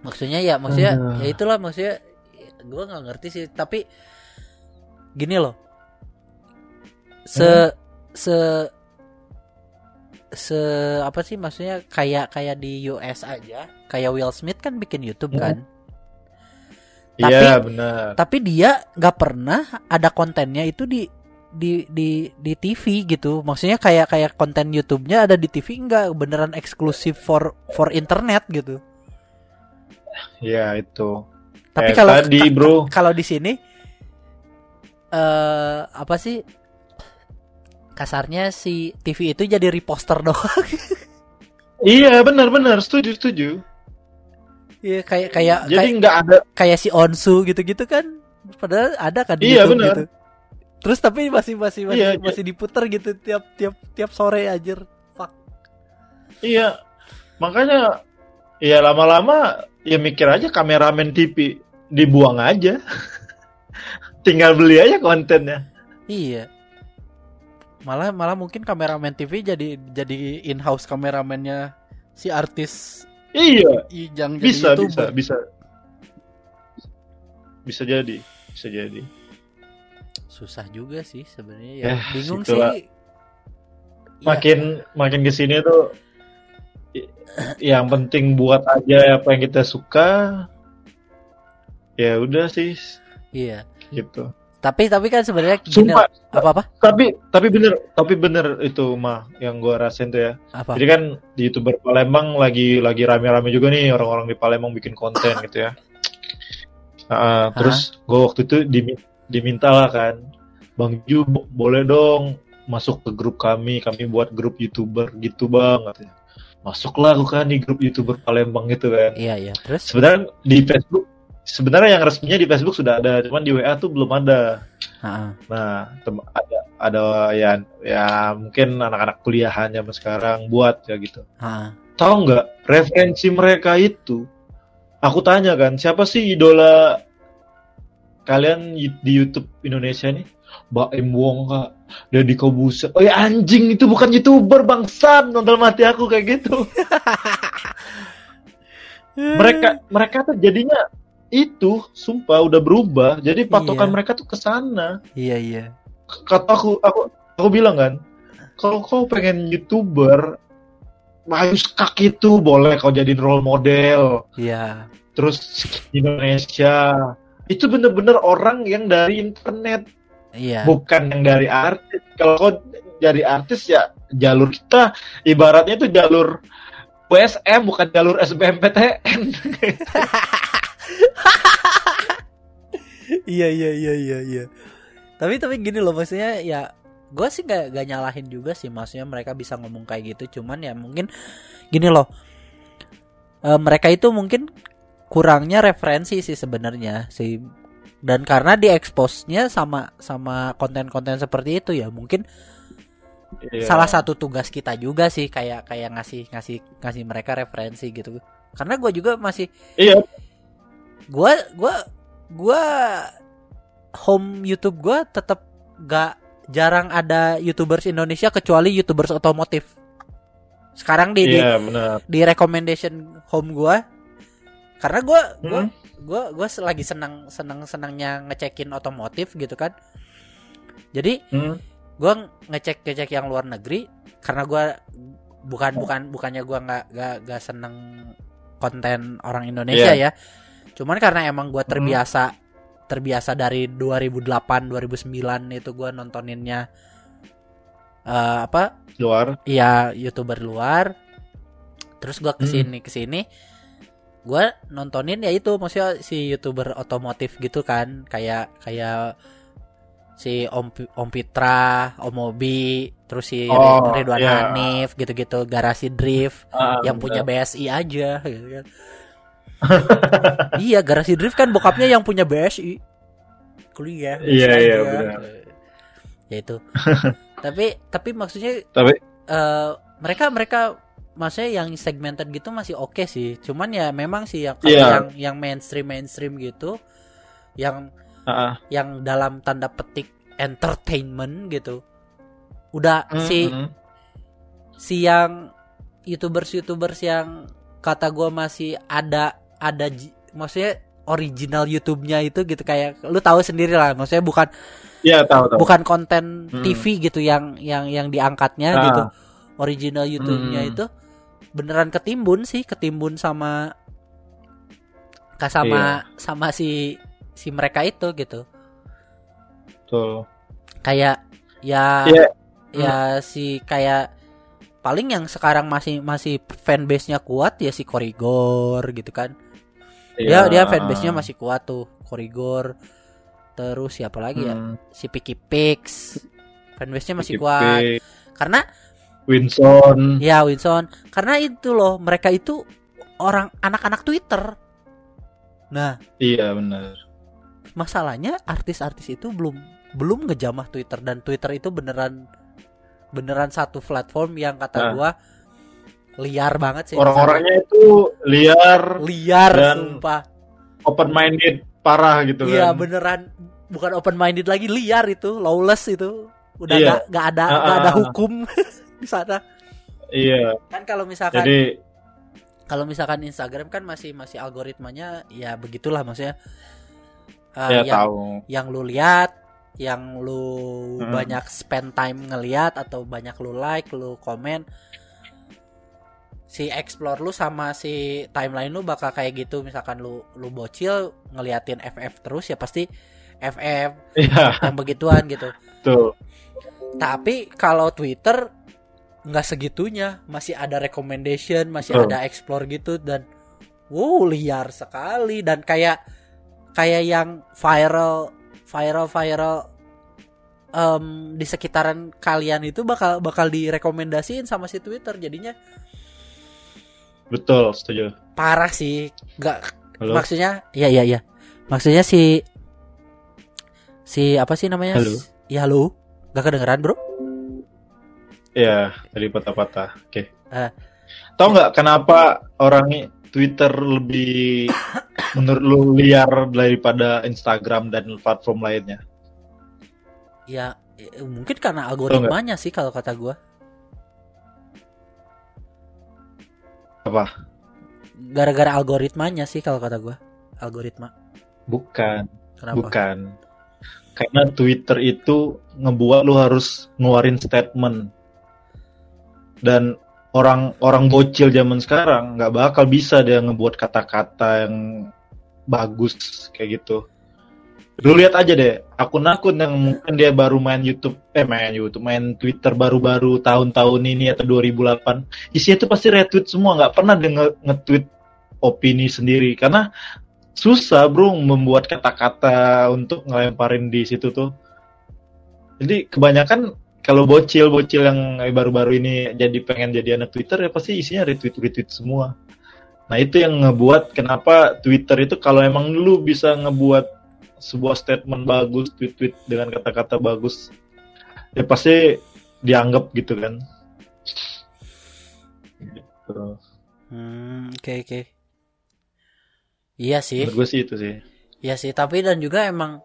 Maksudnya ya maksudnya Aduh. ya itulah maksudnya gue nggak ngerti sih tapi gini loh. Se se se apa sih maksudnya kayak kayak di US aja kayak Will Smith kan bikin YouTube Hmm. kan iya benar tapi dia nggak pernah ada kontennya itu di di di di TV gitu. Maksudnya kayak kayak konten YouTube-nya ada di TV enggak beneran eksklusif for for internet gitu? Iya itu. Tapi Eh, kalau tadi, bro. ka- kalau di sini eh apa sih? Kasarnya si TV itu jadi reposter doang. Iya benar-benar setuju setuju. Iya kayak kayak jadi kayak, nggak ada kayak si Onsu gitu-gitu kan? Padahal ada kan di Iya, YouTube benar. gitu terus tapi masih masih masih Iya, masih diputer gitu tiap tiap tiap sore aja fuck Iya, makanya ya lama-lama ya mikir aja kameramen TV dibuang aja. Tinggal beli aja kontennya. iya malah malah mungkin kameramen TV jadi jadi in house kameramennya si artis Iya, Ijang jadi bisa, bisa, bisa. Bisa jadi, bisa jadi. Susah juga sih sebenarnya ya Ya, bingung situlah. sih Ya, Makin makin ke sini tuh yang penting buat aja apa yang kita suka. Ya udah sih iya gitu. tapi tapi kan sebenarnya gini Sumpah, apa apa tapi tapi bener, tapi bener itu mah yang gua rasain tuh ya. apa Jadi kan di youtuber Palembang lagi lagi rame-rame juga nih orang-orang di Palembang bikin konten gitu ya. Ah, terus gue waktu itu dimi- diminta lah kan, Bang Ju bo- boleh dong masuk ke grup kami, kami buat grup youtuber gitu bang. Katanya. Masuklah aku kan di grup youtuber Palembang gitu kan. iya iya terus Sebenarnya di Facebook, sebenarnya yang resminya di Facebook sudah ada, cuman di WA tuh belum ada. Ah, Nah, tem- ada ada ya ya mungkin anak-anak kuliahan zaman sekarang buat ya gitu. ah. Tahu nggak referensi mereka itu? Aku tanya kan, siapa sih idola kalian di YouTube Indonesia nih? Mbak Em Wong kak, Deddy Kobuser. Oh ya anjing itu bukan youtuber bangsat nonton mati aku kayak gitu. mereka mereka tuh jadinya itu sumpah udah berubah. Jadi patokan Iya. mereka tuh ke sana. iya iya kata aku aku aku bilang kan kalau kau pengen youtuber Bayu Skak itu boleh kau jadiin role model iya terus Indonesia itu bener-bener orang yang dari internet. Iya. Bukan yang dari artis. Kalau kau dari artis ya jalur kita ibaratnya itu jalur USM bukan jalur SBMPTN iya iya iya iya iya. Tapi tapi gini loh maksudnya ya gue sih gak, gak nyalahin juga sih maksudnya mereka bisa ngomong kayak gitu. Cuman ya mungkin gini loh Eh, mereka itu mungkin kurangnya referensi sih sebenarnya sih dan karena dieksposnya sama sama konten-konten seperti itu ya mungkin Iya. salah satu tugas kita juga sih kayak kayak ngasih ngasih ngasih mereka referensi gitu karena gue juga masih iya gua gua gua home YouTube gua tetap gak jarang ada youtubers Indonesia kecuali youtubers otomotif. Sekarang di di, Iya di recommendation home gua karena gua gua Hmm. gua gua lagi senang senang senangnya ngecekin otomotif gitu kan. Jadi Hmm. gua ngecek ngecek yang luar negeri karena gua bukan bukan bukannya gua nggak nggak nggak seneng konten orang Indonesia ya cuman karena emang gua terbiasa terbiasa dari 2008 2009 itu gua nontoninnya eh, apa Luar. Iya youtuber luar terus gua ke sini ke sini gua nontonin ya itu maksudnya si youtuber otomotif gitu kan kayak kayak si Om Om Pitra, Om Mobi, terus si Oh, Ridwan iya. Hanif gitu-gitu, Garasi Drift Ah, yang punya benar. BSI aja gitu kan. iya, Garasi Drift kan bokapnya yang punya BSI. Kuliah. Iya, iya, benar. Ya itu. tapi tapi maksudnya Tapi eh mereka mereka maksudnya yang segmented gitu masih oke sih. Cuman ya memang sih yang kalau Iya. yang yang mainstream mainstream gitu yang ah. yang dalam tanda petik entertainment gitu. Udah Hmm, si hmm. si yang youtubers-youtubers yang kata gua masih ada ada maksudnya original YouTube-nya itu gitu kayak lu tahu sendiri lah maksudnya bukan Iya tahu tahu. bukan konten Hmm. TV gitu yang yang yang diangkatnya Ah. gitu original YouTube-nya Hmm. itu beneran ketimbun sih ketimbun sama sama Iya. sama si si mereka itu gitu Betul. kayak ya Iya. ya si kayak paling yang sekarang masih masih fanbase-nya kuat ya si Korigor gitu kan Iya. dia dia fanbase-nya masih kuat tuh Korigor terus siapa lagi ya Hmm. si Picky Pix fanbase-nya masih Picky kuat Pig, karena Winson. ya Winson karena itu loh mereka itu orang anak-anak Twitter nah Iya benar. masalahnya artis-artis itu belum belum ngejamah Twitter dan Twitter itu beneran beneran satu platform yang kata Nah. gua liar banget sih Orang-orangnya itu liar, liar dan sumpah open minded, parah gitu iya kan. beneran bukan open minded lagi liar itu lawless itu udah Iya. nggak nggak ada Ah, nggak ada ah, ah. hukum di sana Iya. kan kalau misalkan Jadi kalau misalkan Instagram kan masih masih algoritmanya ya begitulah maksudnya Eh, ya yang tahu. yang lu lihat yang lu Hmm. banyak spend time ngeliat atau banyak lu like lu komen si explore lu sama si timeline lu bakal kayak gitu misalkan lu lu bocil ngeliatin FF terus ya pasti FF Iya, yang begituan gitu tuh. tapi kalau Twitter nggak segitunya masih ada recommendation masih Oh. ada explore gitu dan wow liar sekali dan kayak kayak yang viral viral viral em, di sekitaran kalian itu bakal bakal direkomendasiin sama si Twitter jadinya Betul, setuju. parah sih nggak Halo. maksudnya iya iya iya maksudnya si si apa sih namanya Halo. ya halo nggak kedengeran bro Iya, tadi patah-patah. Oke. Eh. Tahu nggak kenapa orang Twitter lebih menurut lu liar daripada Instagram dan platform lainnya? Ya, eh, mungkin karena algoritmanya sih kalau kata gua. Apa? Gara-gara algoritmanya sih kalau kata gua. Algoritma. Bukan, Kenapa? bukan. Karena Twitter itu ngebuat lu harus ngeluarin statement. Dan orang orang bocil zaman sekarang nggak bakal bisa dia ngebuat kata-kata yang bagus kayak gitu. Lu lihat aja deh, akun-akun yang mungkin dia baru main YouTube, eh main YouTube, main Twitter baru-baru tahun-tahun ini atau 2008, isinya itu pasti retweet semua, nggak pernah dia nge- nge-tweet opini sendiri karena susah bro membuat kata-kata untuk ngelemparin di situ tuh. Jadi kebanyakan kalau bocil-bocil yang baru-baru ini jadi pengen jadi anak Twitter ya pasti isinya retweet-retweet semua. Nah itu yang ngebuat kenapa Twitter itu kalau emang lu bisa ngebuat sebuah statement bagus, tweet-tweet dengan kata-kata bagus, ya pasti dianggap gitu kan. Gitu. Hmm, oke oke. Iya sih. Menurut gue sih itu sih. Iya sih, tapi dan juga emang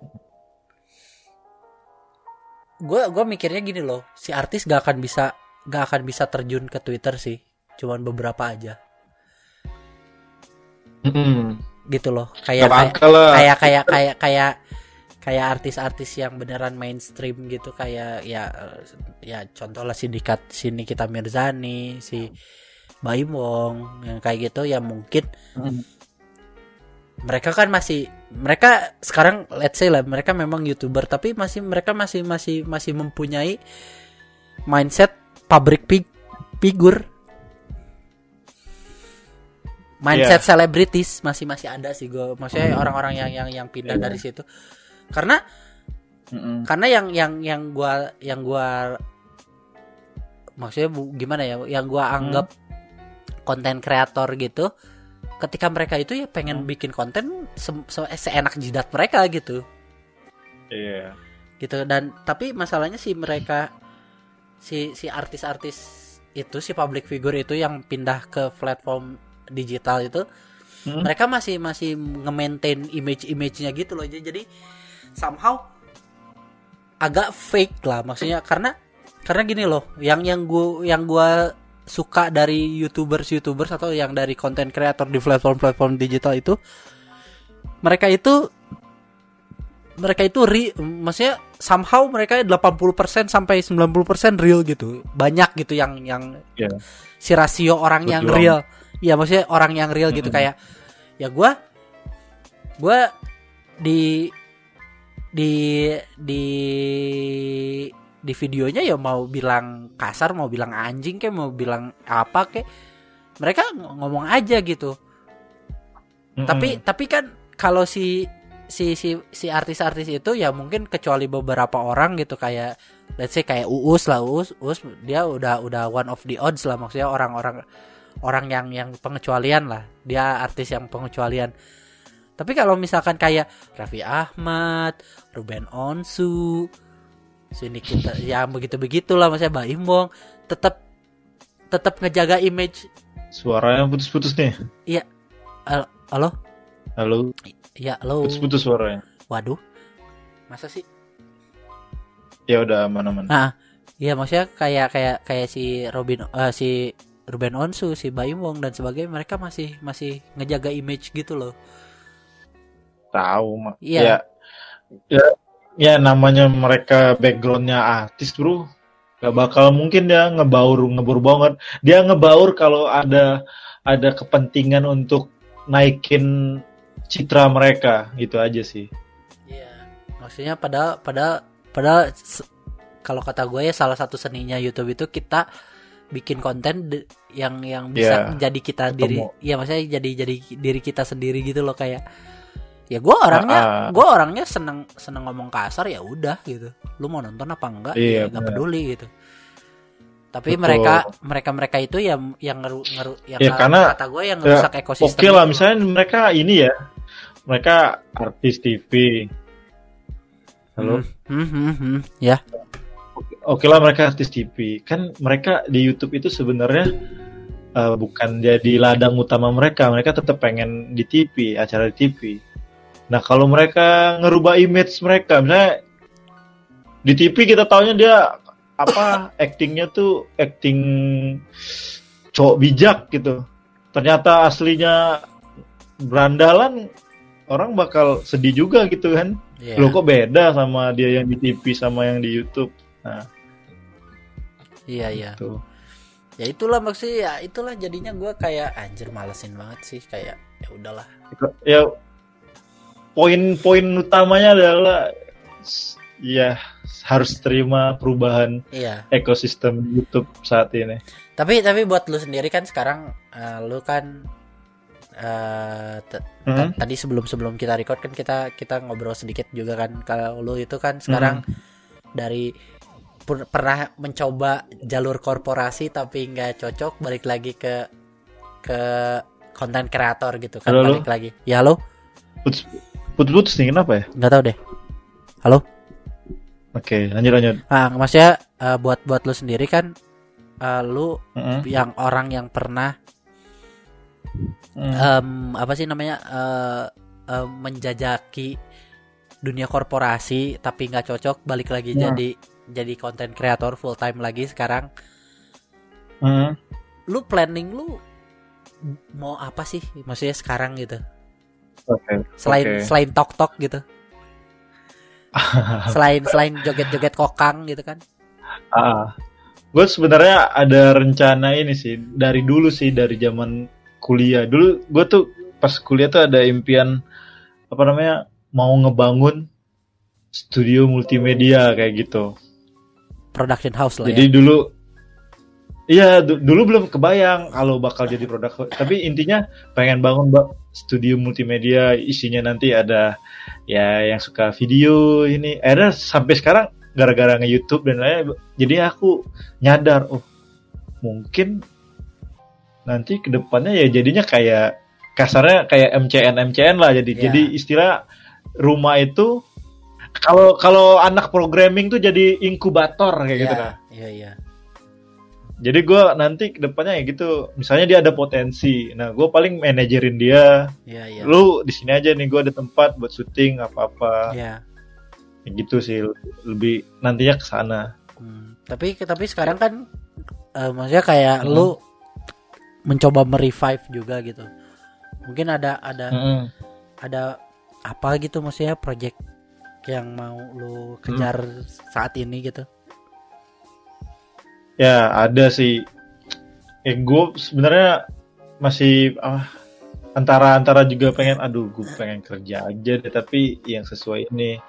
gue gue mikirnya gini loh si artis gak akan bisa gak akan bisa terjun ke Twitter sih cuman beberapa aja Mm-mm. gitu loh kayak kayak kayak kayak kayak kayak kayak artis-artis yang beneran mainstream gitu kayak ya ya contoh lah sindikat sini kita Mirzani si Baim Wong yang kayak gitu ya mungkin Mm. Mereka kan masih mereka sekarang let's say lah mereka memang youtuber tapi masih mereka masih masih masih mempunyai mindset pabrik pig figur. Mindset selebritis masih masih ada sih gue maksudnya orang-orang yang yang yang pindah Iya. dari situ. Karena Mm-mm. karena yang yang yang gua yang gua maksudnya bu- gimana ya yang gua anggap konten kreator gitu ketika mereka itu ya pengen bikin konten se- se- seenak jidat mereka gitu Iya. gitu dan tapi masalahnya si mereka si si artis-artis itu si public figure itu yang pindah ke platform digital itu Hmm. mereka masih masih nge-maintain image-image-nya gitu loh jadi jadi somehow agak fake lah maksudnya karena karena gini loh yang yang gua yang gua suka dari youtubers youtubers atau yang dari konten kreator di platform-platform digital itu mereka itu mereka itu re, maksudnya somehow mereka 80% sampai 90% real gitu banyak gitu yang yang Iya. si rasio orang yang Berjuang. real ya maksudnya orang yang real gitu Mm-mm. kayak ya gua gua di di di di videonya ya mau bilang kasar mau bilang anjing kayak mau bilang apa kayak mereka ng- ngomong aja gitu. Mm-mm. tapi tapi kan kalau si si si si artis-artis itu ya mungkin kecuali beberapa orang gitu kayak let's say kayak Uus lah Uus Uus dia udah udah one of the odds lah maksudnya orang-orang orang yang yang pengecualian lah. Dia artis yang pengecualian. Tapi kalau misalkan kayak Raffi Ahmad Ruben Onsu sini kita ya begitu begitulah maksudnya Baim Wong tetap tetap ngejaga image suaranya putus-putus nih. halo Halo, ya halo putus-putus suaranya. waduh masa sih Ya udah aman-aman. Nah, iya maksudnya kayak kayak kayak si Robin eh, si Ruben Onsu, si Baim Wong dan sebagainya mereka masih masih ngejaga image gitu loh. Tahu mak. Iya. Ya, ya, ya namanya mereka backgroundnya artis bro. Gak bakal mungkin dia ngebaur ngebur banget. Dia ngebaur kalau ada ada kepentingan untuk naikin citra mereka gitu aja sih. Iya. Maksudnya pada pada pada kalau kata gue ya salah satu seninya YouTube itu kita bikin konten yang yang bisa Iya, jadi kita ketemu. diri iya maksudnya jadi jadi diri kita sendiri gitu loh kayak ya gue orangnya Ah, ah. gue orangnya seneng seneng ngomong kasar ya udah gitu lu mau nonton apa enggak Iya, ya benar. peduli gitu tapi Betul. mereka mereka mereka itu yang yang ngeru, ngeru yang Ya, karena, kata gue yang Ya, ngerusak ekosistem Oke lah, gitu. misalnya mereka ini ya, mereka artis TV. Halo. Hmm, hmm, hmm, hmm. ya Oke lah mereka artis TV. Kan mereka di YouTube itu sebenarnya eh, bukan jadi ladang utama mereka. Mereka tetap pengen di TV, acara di TV. Nah kalau mereka ngerubah image mereka, misalnya di TV kita taunya dia apa actingnya tuh acting cowok bijak gitu. Ternyata aslinya berandalan, orang bakal sedih juga gitu kan. Iya. Loh kok beda sama dia yang di TV sama yang di YouTube. iya iya Tuh. ya itulah maksudnya ya itulah jadinya gue kayak anjir malesin banget sih kayak ya udahlah ya poin-poin utamanya adalah ya harus terima perubahan iya. ekosistem YouTube saat ini. tapi tapi buat lu sendiri kan sekarang eh, lu kan t- Hmm? tadi sebelum sebelum kita record kan kita kita ngobrol sedikit juga kan. Kalau lu itu kan sekarang dari pur- pernah mencoba jalur korporasi tapi nggak cocok balik lagi ke ke konten kreator gitu kan Halo, balik lagi. Ya lo Putus, putus nih kenapa ya? nggak tahu deh halo Oke, lanjut lanjut. ah maksudnya eh, buat buat lu sendiri kan eh, lu Mm-mm. yang orang yang pernah Mm. em, apa sih namanya eh, eh, menjajaki dunia korporasi tapi nggak cocok balik lagi Hmm. jadi jadi konten kreator full time lagi sekarang Hmm. lu planning lu mau apa sih maksudnya sekarang gitu Oke. selain Oke. selain tok tok gitu selain selain joget joget kokang gitu kan Ah, gue sebenarnya ada rencana ini sih dari dulu sih dari zaman kuliah. Dulu gue tuh pas kuliah tuh ada impian apa namanya mau ngebangun studio multimedia kayak gitu. production house lah Jadi ya dulu Iya, du- dulu belum kebayang kalau bakal jadi produk. Tapi intinya pengen bangun studio multimedia isinya nanti ada ya yang suka video ini. Akhirnya sampai sekarang gara-gara nge YouTube dan lain jadi aku nyadar oh mungkin nanti ke depannya ya jadinya kayak kasarnya kayak MCN MCN lah jadi Ya. jadi istilah rumah itu kalau kalau anak programming tuh jadi inkubator kayak gitu Iya, nah. iya iya Jadi gue nanti ke depannya ya gitu, misalnya dia ada potensi, nah gue paling manajerin dia, iya iya lu di sini aja nih gue ada tempat buat syuting apa-apa, Iya. Ya gitu sih, lebih nantinya ke sana. Hmm, tapi tapi sekarang kan eh, maksudnya kayak Hmm. lu mencoba merevive juga gitu. Mungkin ada ada Hmm. ada apa gitu maksudnya project yang mau lu kejar saat ini gitu. Ya ada sih, eh gue sebenarnya masih ah, antara antara juga pengen, aduh gue pengen kerja aja deh, tapi yang sesuai ini,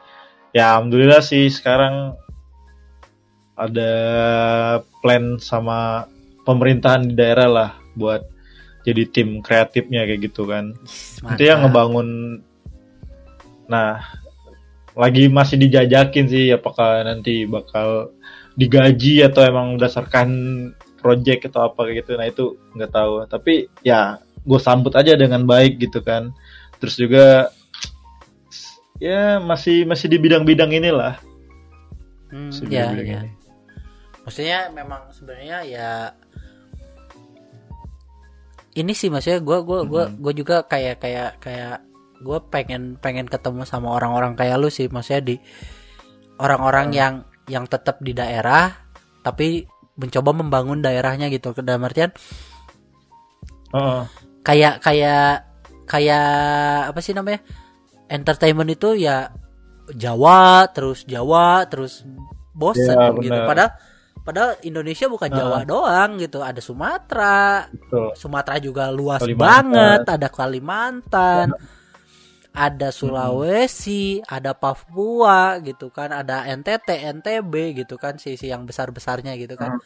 ya alhamdulillah sih sekarang ada plan sama pemerintahan di daerah lah buat jadi tim kreatifnya kayak gitu kan. Itu yang ngebangun. Nah, lagi masih dijajakin sih apakah nanti bakal digaji atau emang berdasarkan project atau apa kayak gitu. Nah, itu nggak tahu. Tapi ya gue sambut aja dengan baik gitu kan. Terus juga ya masih masih di bidang-bidang inilah. Hmm, Masih ya, bidang-bidang ya. ini. Maksudnya memang sebenarnya ya ini sih maksudnya gue gua gua Mhm. gua juga kayak kayak kayak gue pengen pengen ketemu sama orang-orang kayak lu sih maksudnya di orang-orang Hmm. yang yang tetap di daerah tapi mencoba membangun daerahnya gitu dalam artian Heeh. kayak kayak kayak apa sih namanya entertainment itu ya Jawa terus Jawa terus bosen Ya, gitu padahal padahal Indonesia bukan. Jawa doang gitu ada Sumatera Betul. Sumatera juga luas Kalimantan. banget ada Kalimantan ada Sulawesi ada Papua gitu kan ada NTT NTB gitu kan sisi yang besar besarnya gitu kan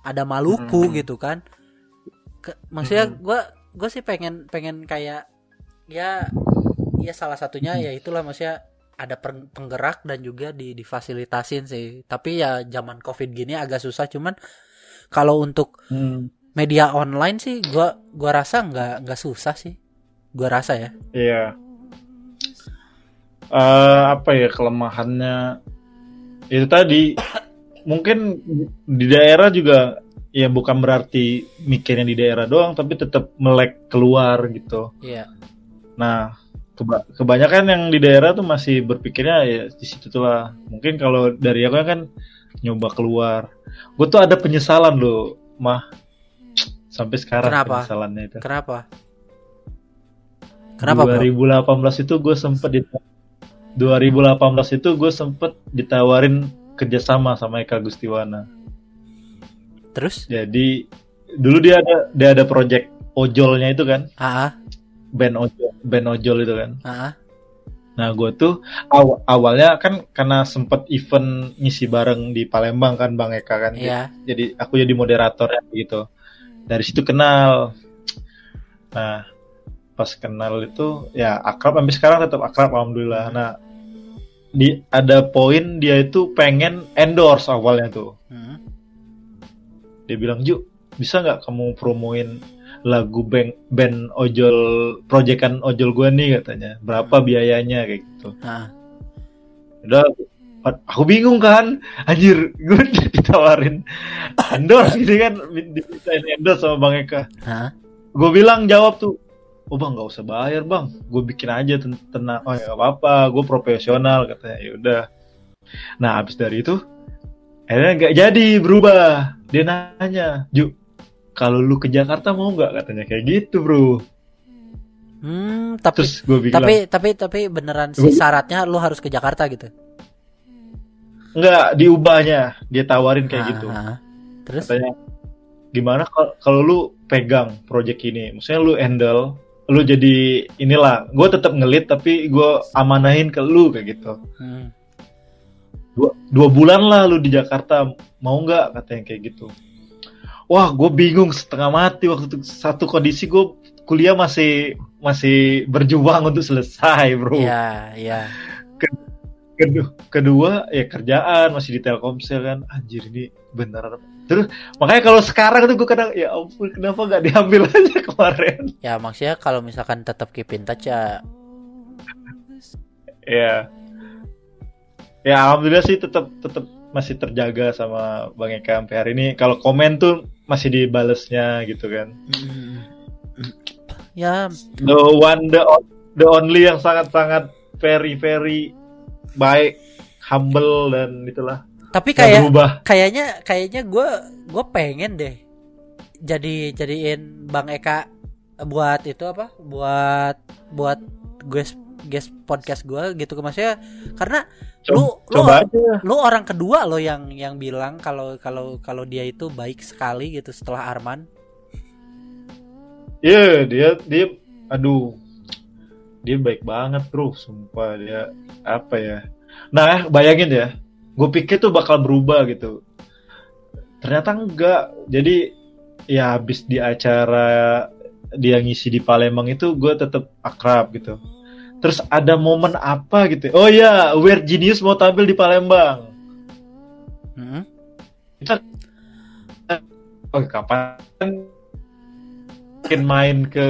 ada Maluku Hmm. gitu kan Ke- maksudnya Hmm. gue gue sih pengen pengen kayak ya ya salah satunya ya itulah maksudnya ada peng- penggerak dan juga di difasilitasin sih tapi ya zaman covid gini agak susah cuman kalau untuk Hmm. media online sih gua gua rasa nggak nggak susah sih gua rasa ya Iya. Eh, apa ya kelemahannya? Itu tadi mungkin di daerah juga ya bukan berarti mikirnya di daerah doang, tapi tetap melek keluar gitu. iya Nah, keba- kebanyakan yang di daerah tuh masih berpikirnya ya di situ tuh lah. Mungkin kalau dari aku kan nyoba keluar. Gue tuh ada penyesalan loh, mah sampai sekarang Kenapa? penyesalannya itu. kenapa kenapa bro 2018 itu gue sempet di 2018 itu gue sempet ditawarin kerjasama sama Eka Gustiwana. terus Jadi dulu dia ada dia ada project ojolnya itu kan, ah band ojol, band ojol itu kan. ah ah. Nah gue tuh aw- awalnya kan karena sempet event ngisi bareng di Palembang kan Bang Eka kan. iya Jadi aku jadi moderatornya gitu. Dari situ kenal. Nah pas kenal itu ya akrab sampai sekarang tetap akrab alhamdulillah. Nah di ada poin dia itu pengen endorse awalnya tuh. Hmm. Dia bilang Ju bisa nggak kamu promoin lagu band band ojol proyekan ojol gua nih katanya berapa biayanya kayak gitu. ah Udah aku bingung kan anjir gue ditawarin endorse gitu kan dimintain endorse sama Bang Eka ah gue bilang jawab tuh oh bang nggak usah bayar bang. Gue bikin aja ten- tenang. Oh ya nggak apa-apa. Gue profesional katanya. Ya udah. Nah habis dari itu akhirnya nggak jadi berubah. Dia nanya Ju kalau lu ke Jakarta mau nggak? Katanya kayak gitu bro. Hmm, tapi terus gue bilang tapi tapi tapi beneran sih syaratnya lu harus ke Jakarta gitu. nggak diubahnya. Dia tawarin kayak gitu. Ah. Terus? Katanya gimana kalau kalau lu pegang project ini? Maksudnya lu handle lu jadi inilah gue tetap ngelit tapi gue amanahin ke lu kayak gitu. Hmm. dua, dua bulan lah lu di Jakarta mau nggak? Katanya kayak gitu. Wah gue bingung setengah mati waktu itu. Satu kondisi gue kuliah masih masih berjuang untuk selesai bro. Iya, iya. kedua, kedua ya kerjaan masih di Telkomsel kan. Anjir ini beneran terus makanya kalau sekarang tuh gue kadang ya ampun kenapa nggak diambil aja kemarin? Ya maksudnya kalau misalkan tetap keep in touch ya. Ya ya alhamdulillah sih tetap tetap masih terjaga sama Bang Eka sampai hari ini. Kalau komen tuh masih dibalesnya gitu kan. Ya. The one the, the only yang sangat sangat very very baik humble dan itulah tapi kayak kayaknya kayaknya gue gue pengen deh jadi jadiin Bang Eka buat itu apa? Buat buat guest guest podcast gue gitu maksudnya. Karena lu lu coba aja. lu orang kedua lo yang yang bilang kalau kalau kalau dia itu baik sekali gitu setelah Arman. Iya dia dia aduh dia baik banget bro. Sumpah dia apa ya? Nah bayangin ya gue pikir tuh bakal berubah gitu. Ternyata enggak. Jadi ya habis di acara dia ngisi di Palembang itu gue tetap akrab gitu. Terus ada momen apa gitu? Oh ya Weird Genius mau tampil di Palembang. Mm-mm. oh kapan mungkin main ke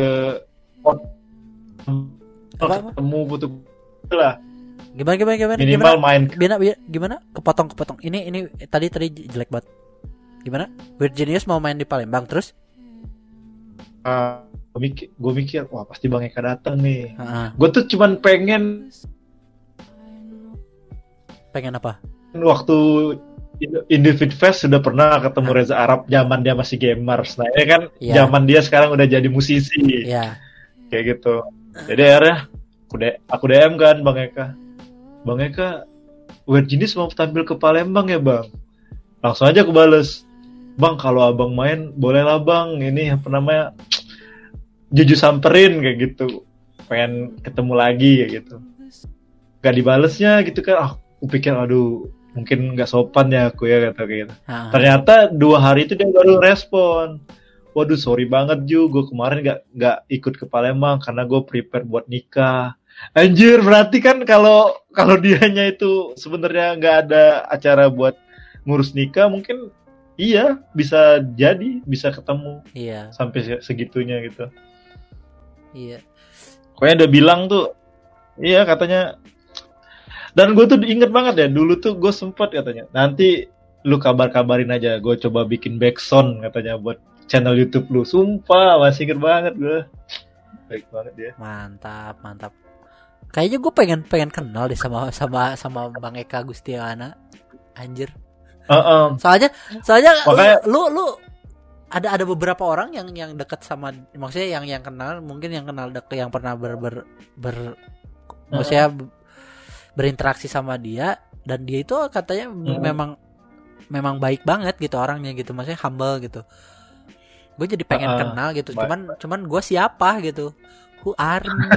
ketemu butuh lah gimana gimana gimana? Minimal gimana main. Gimana gimana? Kepotong kepotong. Ini ini tadi tadi jelek banget. Gimana? Weird Genius mau main di Palembang terus? Uh, gue mikir, gue mikir wah pasti bang Eka datang nih. Heeh. gue tuh cuman pengen pengen apa? Waktu Indifit Fest sudah pernah ketemu Reza Arab zaman dia masih gamers. Nah ini kan? Iya. zaman dia sekarang udah jadi musisi. Ya kayak gitu. Jadi akhirnya aku, aku DM kan bang Eka bang Eka Weird Genius mau tampil ke Palembang ya bang? Langsung aja aku bales. Bang kalau abang main boleh lah bang. Ini apa namanya jujur samperin kayak gitu. Pengen ketemu lagi kayak gitu. Gak dibalesnya gitu kan ah, aku pikir aduh mungkin nggak sopan ya aku ya kata gitu. Heeh. ternyata dua hari itu dia baru respon. Waduh sorry banget Ju. Gue kemarin nggak nggak ikut ke Palembang karena gue prepare buat nikah. Anjir berarti kan kalau kalau dianya itu sebenarnya nggak ada acara buat ngurus nikah mungkin iya bisa jadi bisa ketemu iya. sampai se- segitunya gitu. Iya. Pokoknya udah bilang tuh iya katanya dan gue tuh inget banget ya dulu tuh gue sempat katanya nanti lu kabar-kabarin aja gue coba bikin backsound katanya buat channel YouTube lu. Sumpah masih inget banget gue baik banget dia. Mantap mantap kayaknya gue pengen pengen kenal deh sama sama sama Bang Eka Gustiwana anjir Heeh. soalnya soalnya Makanya- lu, lu lu ada ada beberapa orang yang yang dekat sama maksudnya yang yang kenal mungkin yang kenal deket yang pernah ber ber, ber maksudnya b- berinteraksi sama dia dan dia itu katanya Mhm. memang memang baik banget gitu orangnya gitu maksudnya humble gitu gue jadi pengen Heeh. kenal gitu Baik. cuman cuman gue siapa gitu who are me?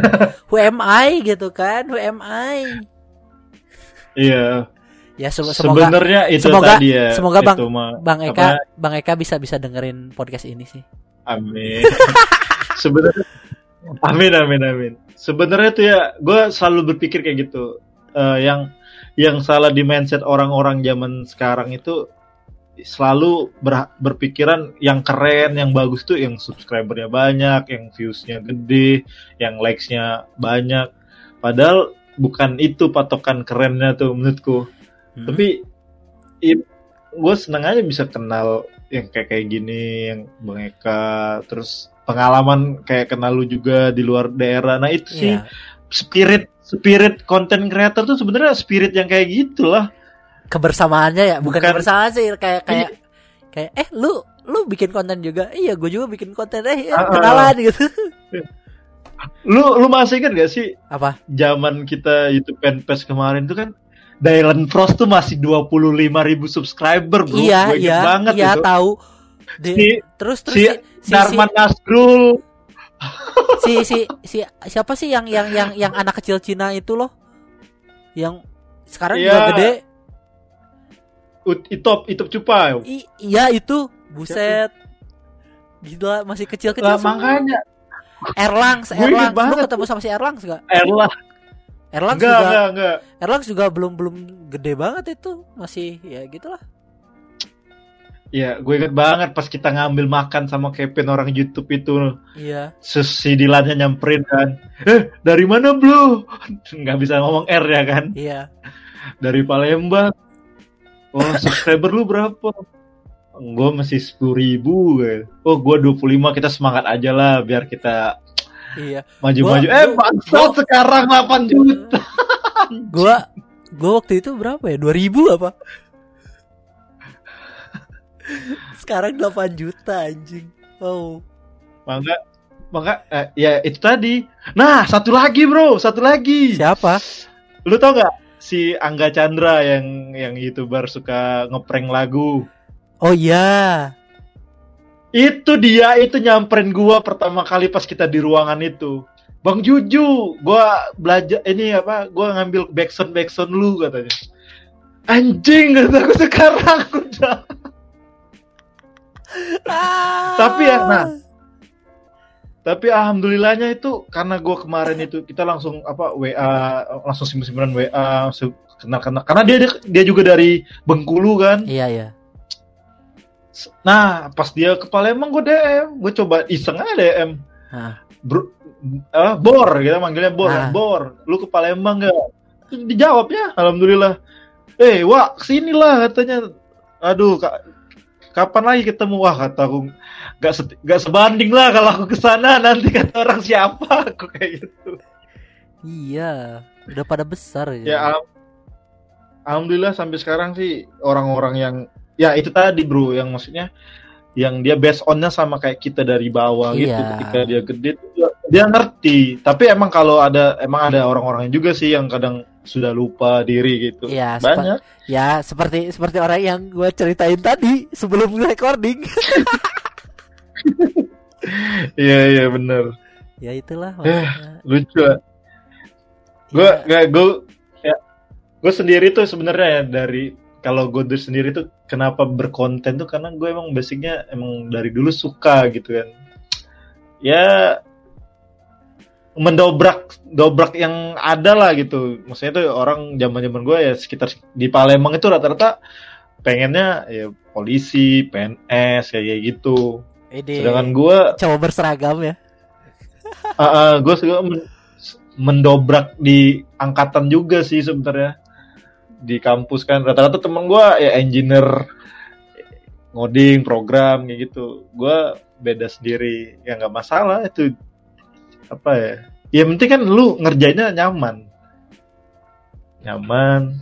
who am I? Gitu kan? Who am I? Iya. Ya se- semoga sebenarnya itu semoga- tadi ya semoga Bang- Bang apa, Eka Bang Eka bisa bisa dengerin podcast ini sih. Amin. Sebenarnya amin amin amin. Sebenarnya tuh ya gue selalu berpikir kayak gitu. Eh, yang yang salah di mindset orang-orang zaman sekarang itu selalu ber- berpikiran yang keren, yang bagus tuh yang subscribernya banyak, yang viewsnya gede, yang likesnya banyak. Padahal bukan itu patokan kerennya tuh menurutku. Hmm. Tapi gue seneng aja bisa kenal yang kayak kayak gini, yang Bang Eka, terus pengalaman kayak kenal lu juga di luar daerah. Nah itu sih Iya. spirit spirit content creator tuh sebenarnya spirit yang kayak gitulah kebersamaannya ya bukan, Bukan. kebersamaan sih kayak kayak kayak eh lu lu bikin konten juga? Iya gue juga bikin konten eh ya, kenalan gitu. Lu lu masih ingat gak sih apa? zaman kita YouTube Fanpage kemarin tuh kan Dylan Frost tuh masih 25 ribu subscriber bro. Iya Gua inget iya banget iya itu. tahu. Di- Si- terus terus si si, si, si, Darman Nasrul. Si, si, si- siapa sih yang yang yang yang anak kecil Cina itu loh? Yang sekarang Iya. juga gede. Ut- Itop Itop Cupai I- iya itu. Buset. Gila masih kecil kecil lah makanya. Erlang, Erlang, lu ketemu sama si Erlang gak? Erlah Erlang enggak juga, enggak enggak Erlang juga belum belum gede banget itu, masih ya gitulah. ya gue inget banget pas kita ngambil makan sama Kevin orang YouTube itu. Iya. Si Dilannya nyamperin kan. Eh dari mana bro? Nggak bisa ngomong R ya kan? Iya. dari Palembang oh subscriber lu berapa gue masih sepuluh ribu kan. oh gue 25 kita semangat aja lah biar kita Iya. maju-maju eh bangsat sekarang 8 juta Gua gua waktu itu berapa ya? 2000 apa? Sekarang 8 juta anjing. Oh. maka maka eh, ya itu tadi nah satu lagi bro satu lagi Siapa? lu tau nggak si Angga Chandra yang yang youtuber suka ngeprank lagu. Oh iya. itu dia itu nyamperin gua pertama kali pas kita di ruangan itu. Bang Juju gua belajar ini apa gua ngambil backsound backsound lu katanya. Anjing kata aku sekarang udah. Tapi ya, nah, tapi alhamdulillahnya itu karena gua kemarin itu kita langsung apa WA langsung simpen simpenan WA kenal kenal karena dia dia juga dari Bengkulu kan Iya iya. nah pas dia ke Palembang gue DM gue coba iseng aja DM Hah. Bro, ah, Bor kita manggilnya Bor. Bor lu ke Palembang gak dijawabnya alhamdulillah eh wah ke sinilah katanya aduh kak kapan lagi ketemu? Wah kata aku gak, se- gak sebanding lah kalau aku ke sana nanti kata orang siapa? Aku kayak gitu. Iya. Udah pada besar ya. Al- alhamdulillah sampai sekarang sih orang-orang yang ya itu tadi bro yang maksudnya yang dia based onnya sama kayak kita dari bawah gitu. Iya. ketika dia gede dia ngerti. Tapi emang kalau ada emang ada orang-orang juga sih yang kadang sudah lupa diri gitu sepa- banyak Ya, seperti seperti orang yang gue ceritain tadi sebelum recording. iya iya bener ya itulah Eh, maksudnya. lucu lah gue Iya. nggak gue ya gue sendiri tuh sebenarnya ya dari kalau gue sendiri tuh kenapa berkonten tuh karena gue emang basicnya emang dari dulu suka gitu kan ya mendobrak dobrak yang ada lah gitu. Maksudnya tuh orang zaman zaman gue ya sekitar di Palembang itu rata-rata pengennya ya polisi PNS kayak gitu. Ini sedangkan gue cowok berseragam ya. Ah, gue suka men- mendobrak di angkatan juga sih sebenarnya. Di kampus kan rata-rata temen gue ya engineer ngoding program kayak gitu. Gue beda sendiri ya nggak masalah itu apa ya? Ya penting kan lu ngerjainnya nyaman. Nyaman.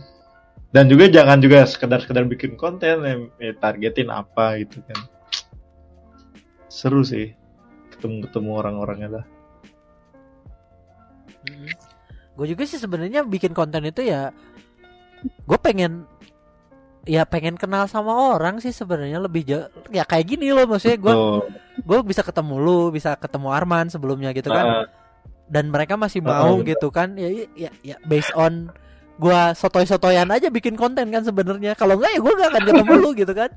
Dan juga jangan juga sekedar-sekedar bikin konten ya, ya targetin apa gitu kan. Seru sih ketemu-ketemu orang-orangnya lah. Gue juga sih sebenarnya bikin konten itu ya gue pengen ya pengen kenal sama orang sih sebenarnya lebih jauh ya kayak gini loh maksudnya. Gue gue bisa ketemu lu bisa ketemu Arman sebelumnya gitu kan. Ah, dan mereka masih mau bener. gitu kan. Ya ya ya based on gua sotoy-sotoyan aja bikin konten kan sebenarnya. Kalau enggak ya gue gak akan ketemu lu gitu kan.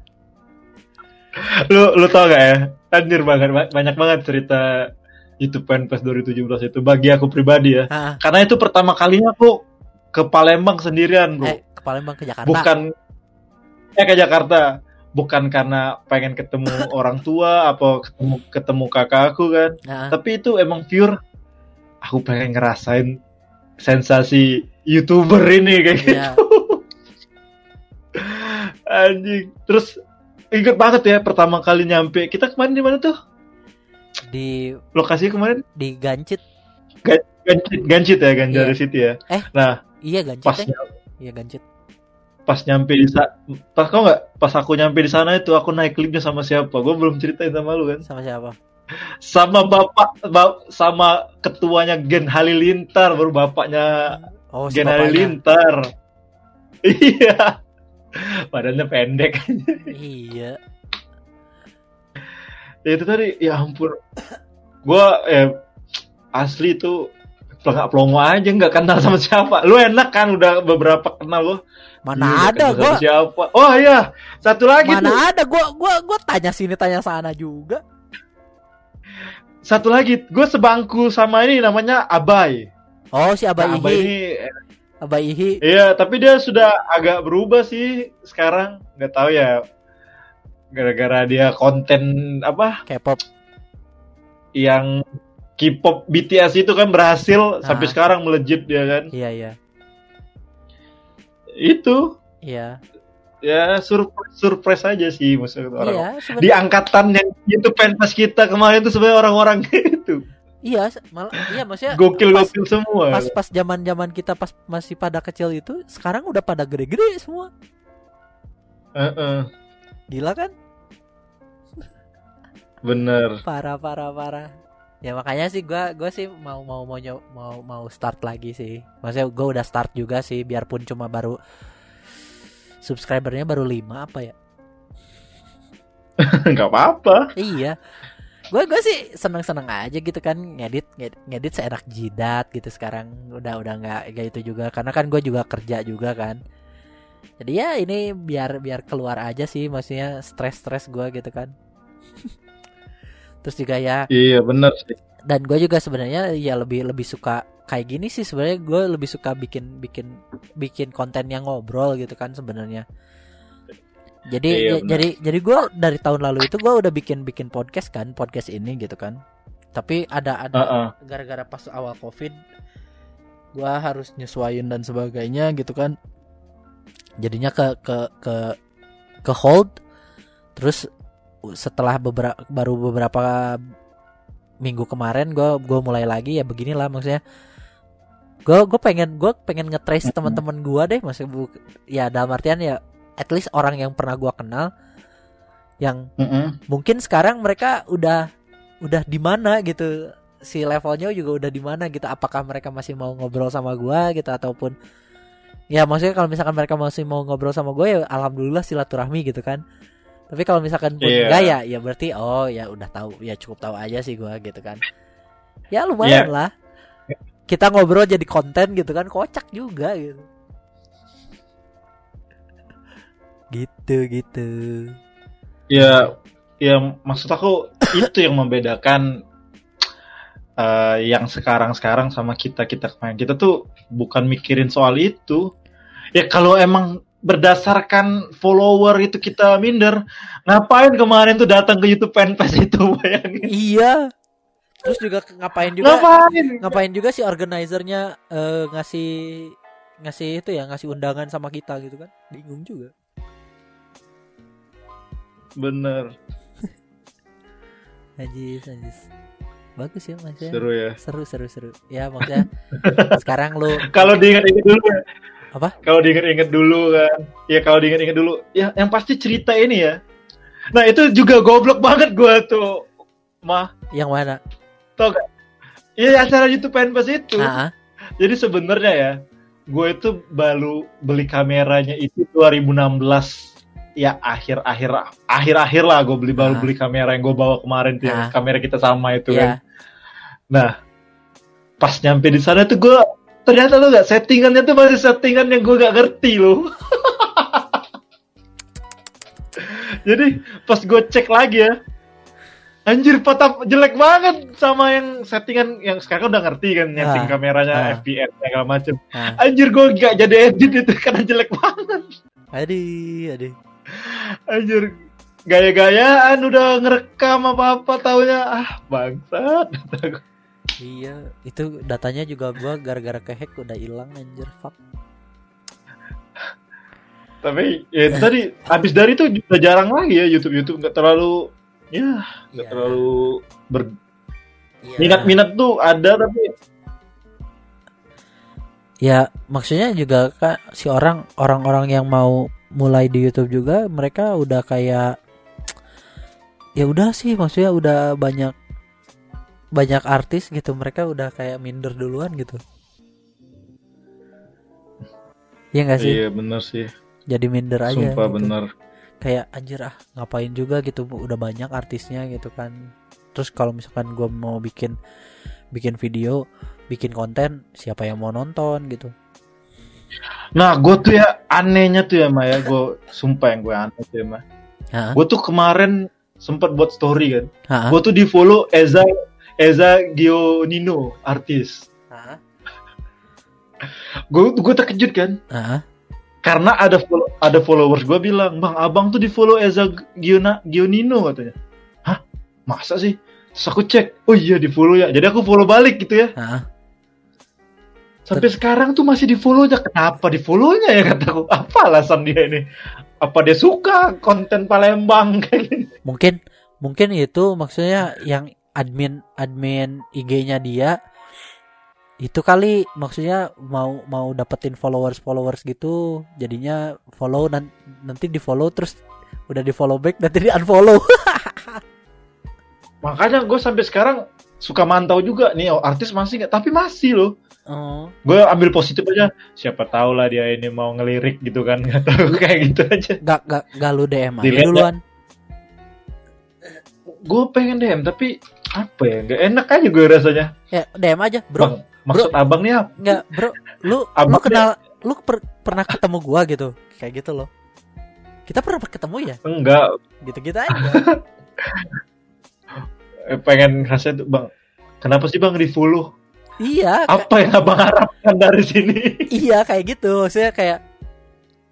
Lu lu tau gak ya? Anjir banget ba- banyak banget cerita YouTube Fanfest 2017 itu bagi aku pribadi ya. Ah, karena itu pertama kalinya aku ke Palembang sendirian bro. Eh ke Palembang ke Jakarta. Bukan ke Jakarta. Bukan karena pengen ketemu orang tua apa ketemu ketemu kakak aku kan. Nah, tapi itu emang pure. Aku pengen ngerasain sensasi youtuber ini kayak gitu. Ya, anjing. Terus inget banget ya pertama kali nyampe. Kita kemarin di mana tuh? Di lokasinya kemarin? di Gancit. Gancit, Gancit ya, Ganjari Iya. City ya. Eh. Nah, iya Gancit pas ya. iya Gancit pas nyampe di sana pas kau nggak? Pas aku nyampe di sana itu aku naik liftnya sama siapa? Gue belum ceritain sama lu kan? Sama siapa? sama bapak ba- sama ketuanya Gen Halilintar baru bapaknya Oh, si Gen bapaknya. Halilintar. Iya. Badannya pendek. Iya. ya itu tadi ya ampun. Gua eh asli itu pelangak pelongo aja nggak kenal sama siapa. Lu enak kan? Udah beberapa kenal gua Mana Iya, ada gua. sama siapa oh iya satu lagi tuh Mana ada gua gua gua tanya sini tanya sana juga. satu lagi gue sebangku sama ini namanya Abai Oh, si Abah Nah, Abai ini Abah Ihi. iya tapi dia sudah agak berubah sih sekarang nggak tahu ya gara-gara dia konten apa K-pop. yang K-pop BTS itu kan berhasil sampai Ah. sekarang melejit dia kan Iya, iya. Itu Iya. ya surprise surprise aja sih maksudnya orang Iya, di angkatan yang itu pentas kita kemarin tuh sebenarnya orang-orang itu Iya, malah iya maksudnya gokil pas gokil semua pas pas zaman-zaman kita pas masih pada kecil itu, sekarang udah pada gede-gede semua. Heeh, Gila kan? bener Parah parah parah. Ya makanya sih gua gua sih mau mau mau mau mau start lagi sih. Maksudnya gua udah start juga sih biarpun cuma baru subscribernya baru 5 apa ya? nggak apa-apa Iya. Gue gue sih seneng-seneng aja gitu kan ngedit ngedit, ngedit seenak jidat gitu sekarang udah udah nggak kayak itu juga karena kan gue juga kerja juga kan. Jadi ya ini biar biar keluar aja sih maksudnya stres-stres gue gitu kan. Terus juga ya. Iya bener sih. Dan gue juga sebenarnya ya lebih lebih suka kayak gini sih sebenarnya. Gue lebih suka bikin bikin bikin konten yang ngobrol gitu kan sebenarnya. Jadi Iya, ya- benar. jadi jadi gue dari tahun lalu itu gue udah bikin bikin podcast kan podcast ini gitu kan. Tapi ada ada Heeh. gara-gara pas awal covid gue harus nyesuaiin dan sebagainya gitu kan. Jadinya ke ke ke ke hold. Terus setelah beberapa baru beberapa minggu kemarin gue gue mulai lagi ya beginilah maksudnya gue gue pengen gue pengen ngetrace Mm-mm. teman-teman gue deh maksudnya bu, ya dalam artian ya at least orang yang pernah gue kenal yang Heeh. mungkin sekarang mereka udah udah di mana gitu si levelnya juga udah di mana gitu apakah mereka masih mau ngobrol sama gua gitu ataupun ya maksudnya kalau misalkan mereka masih mau ngobrol sama gue ya alhamdulillah silaturahmi gitu kan tapi kalau misalkan pun Iya. enggak ya ya berarti oh ya udah tahu ya cukup tahu aja sih gua gitu kan. Ya lumayan Iya. lah. Kita ngobrol jadi konten gitu kan kocak juga gitu. Gitu gitu. Ya ya maksud aku itu yang membedakan eh, yang sekarang-sekarang sama kita kita kemarin. Kita tuh bukan mikirin soal itu. Ya kalau emang berdasarkan follower itu kita minder ngapain kemarin tuh datang ke YouTube fanpage itu bayangin. Iya. Terus juga ngapain juga ngapain? ngapain juga si organizernya eh, ngasih ngasih itu ya ngasih undangan sama kita gitu kan. Bingung juga. Bener. Najis najis bagus ya maksudnya seru ya. Seru seru seru. Ya maksudnya sekarang lu kalau diingat-ingat dulu ya. Apa? Kalau diingat-ingat dulu kan. Ya kalau diingat-ingat dulu. Ya yang pasti cerita ini ya. Nah itu juga goblok banget gua tuh. Mah, yang mana tau gak? Iya acara YouTube fanpage itu. ah. Jadi sebenarnya ya, gue itu baru beli kameranya itu 2016 ya akhir-akhir akhir-akhir lah gue beli baru Ah. beli kamera yang gue bawa kemarin tuh yang Ah. kamera kita sama itu ya kan. Pas nyampe di sana tuh gue ternyata tuh gak settingannya tuh masih settingan yang gue gak ngerti loh. Jadi pas gue cek lagi ya, anjir foto jelek banget sama yang settingan yang sekarang udah ngerti kan setting Ah, kameranya ah. FPS segala macem. Ah. Anjir gue gak jadi edit itu karena jelek banget. aduh aduh Anjir gaya-gayaan udah ngerekam apa-apa taunya ah bangsat. iya itu datanya juga gua gara-gara kehack udah hilang anjir fuck Tapi ya itu tadi habis dari itu udah jarang lagi ya YouTube YouTube nggak terlalu ya nggak Iya. terlalu ber Iya. minat-minat tuh ada tapi ya maksudnya juga kak si orang orang-orang yang mau mulai di YouTube juga mereka udah kayak ya udah sih maksudnya udah banyak banyak artis gitu mereka udah kayak minder duluan gitu Iya gak sih Iya bener sih. jadi minder aja Sumpah gitu. bener. kayak anjir ah ngapain juga gitu udah banyak artisnya gitu kan terus kalau misalkan gua mau bikin bikin video bikin konten siapa yang mau nonton gitu Nah gue tuh ya anehnya tuh ya Ma ya. Gue sumpah yang gue aneh tuh ya? Gue tuh kemarin sempat buat story kan. Gue tuh di follow Eza Eza Gionino artis. Hah? Gue gue terkejut kan. Hah? Karena ada follow- ada followers gue bilang, bang abang tuh di follow Eza Giona, Gionino katanya. Hah? Masa sih? Terus aku cek, oh iya di follow ya. Jadi aku follow balik gitu ya. Hah? Sampai sekarang tuh masih di follow-nya. Kenapa di follow-nya ya kataku? Apa alasan dia ini? Apa dia suka konten Palembang kayak gini? mungkin mungkin itu maksudnya yang admin admin IG-nya dia itu kali maksudnya mau mau dapetin followers followers gitu jadinya follow dan nanti di follow terus udah di follow back nanti di unfollow Makanya gue sampai sekarang suka mantau juga nih oh, artis masih nggak? Tapi masih loh. Oh. Gue ambil positif aja siapa tahu lah dia ini mau ngelirik gitu kan nggak tahu kayak gitu aja. Gak gak gak lu DM aja Dilihat ya. duluan. Gue pengen DM tapi apa ya? Nggak enak aja gue rasanya. Ya DM aja bro. Bang maksud abang nih apa? Nggak bro. Lu lu Abang kenal lu per- pernah ketemu gua gitu? Kayak gitu loh. Kita pernah ketemu ya? Enggak. Gitu gitu aja. Eh, pengen rasanya tuh bang. Kenapa sih bang di follow iya apa yang abang harapkan dari sini? Iya kayak gitu. Maksudnya kayak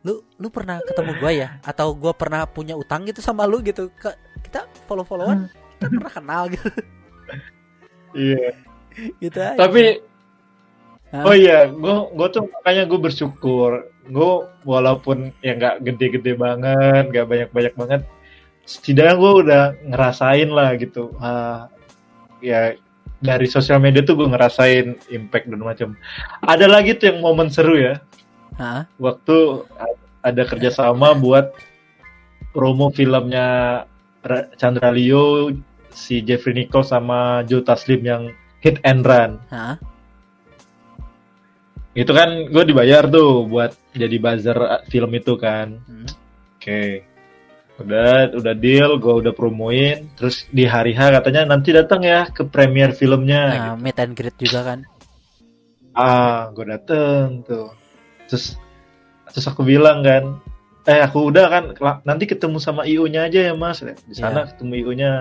lu lu pernah ketemu gua ya? Atau gua pernah punya utang gitu sama lu gitu? Ke- kita follow followan kita pernah kenal gitu iya gitu aja. tapi Hah? oh iya gue gue tuh makanya gue bersyukur gue walaupun ya nggak gede-gede banget nggak banyak-banyak banget setidaknya gue udah ngerasain lah gitu Ah, ya dari sosial media tuh gue ngerasain impact dan macam ada lagi tuh yang momen seru ya Hah? waktu ada kerjasama buat promo filmnya Ra- Chandra Leo si Jeffrey Nicole sama Joe Taslim yang Hit and Run. Hah? itu kan gue dibayar tuh buat jadi buzzer uh, film itu kan. Hmm. oke. Udah udah deal gue udah promoin. Terus di hari H katanya nanti datang ya ke premier filmnya. Gitu. Nah, meet and greet juga kan? Ah gue dateng tuh. Terus terus aku bilang kan eh aku udah kan nanti ketemu sama IO nya aja ya mas. Di sana ketemu IO nya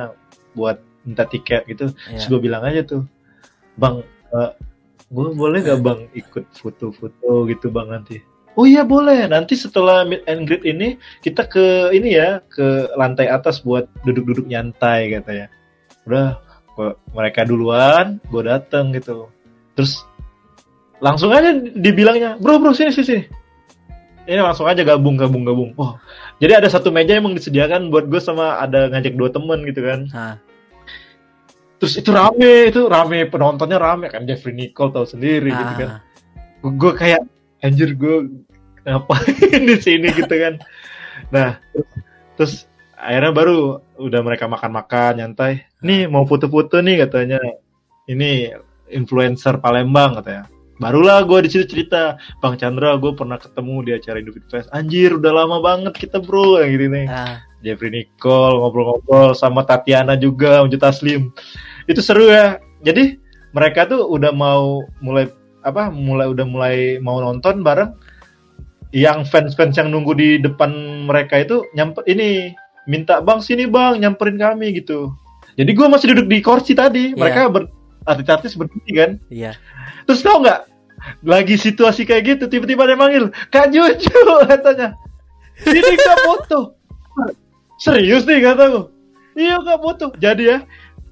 buat minta tiket gitu. Terus ya. gue bilang aja tuh bang gue boleh gak bang ikut foto-foto gitu bang nanti? Oh iya boleh. Nanti setelah meet and greet ini kita ke ini ya ke lantai atas buat duduk-duduk nyantai katanya udah gua- mereka duluan gue dateng gitu. Terus langsung aja dibilangnya bro bro sini sini sini ini langsung aja gabung gabung gabung. Oh jadi ada satu meja emang disediakan buat gue sama ada ngajak dua temen gitu kan. Hah. terus itu rame itu rame penontonnya rame kan. Jeffrey Nicole tahu sendiri gitu kan. Ah, gue kayak anjir gue ngapain di sini gitu kan. Nah terus, terus akhirnya baru udah mereka makan-makan nyantai. Nih mau foto-foto nih katanya. Ini influencer Palembang katanya barulah gue di situ cerita Bang Chandra gue pernah ketemu di acara Indofit Fest. Anjir udah lama banget kita bro yang gitu nih. Ah, Jeffrey Nicole ngobrol-ngobrol sama Tatiana juga Unjuk Taslim itu seru ya. Jadi mereka tuh udah mau mulai apa mulai udah mulai mau nonton bareng. Yang fans-fans yang nunggu di depan mereka itu nyamper ini minta bang sini bang nyamperin kami gitu. Jadi gue masih duduk di kursi tadi. Iya. mereka ber artis-artis berdiri kan? Iya. Terus tau nggak lagi situasi kayak gitu tiba-tiba dia manggil kak Jojo katanya sini kak foto serius nih kataku iya kak foto jadi ya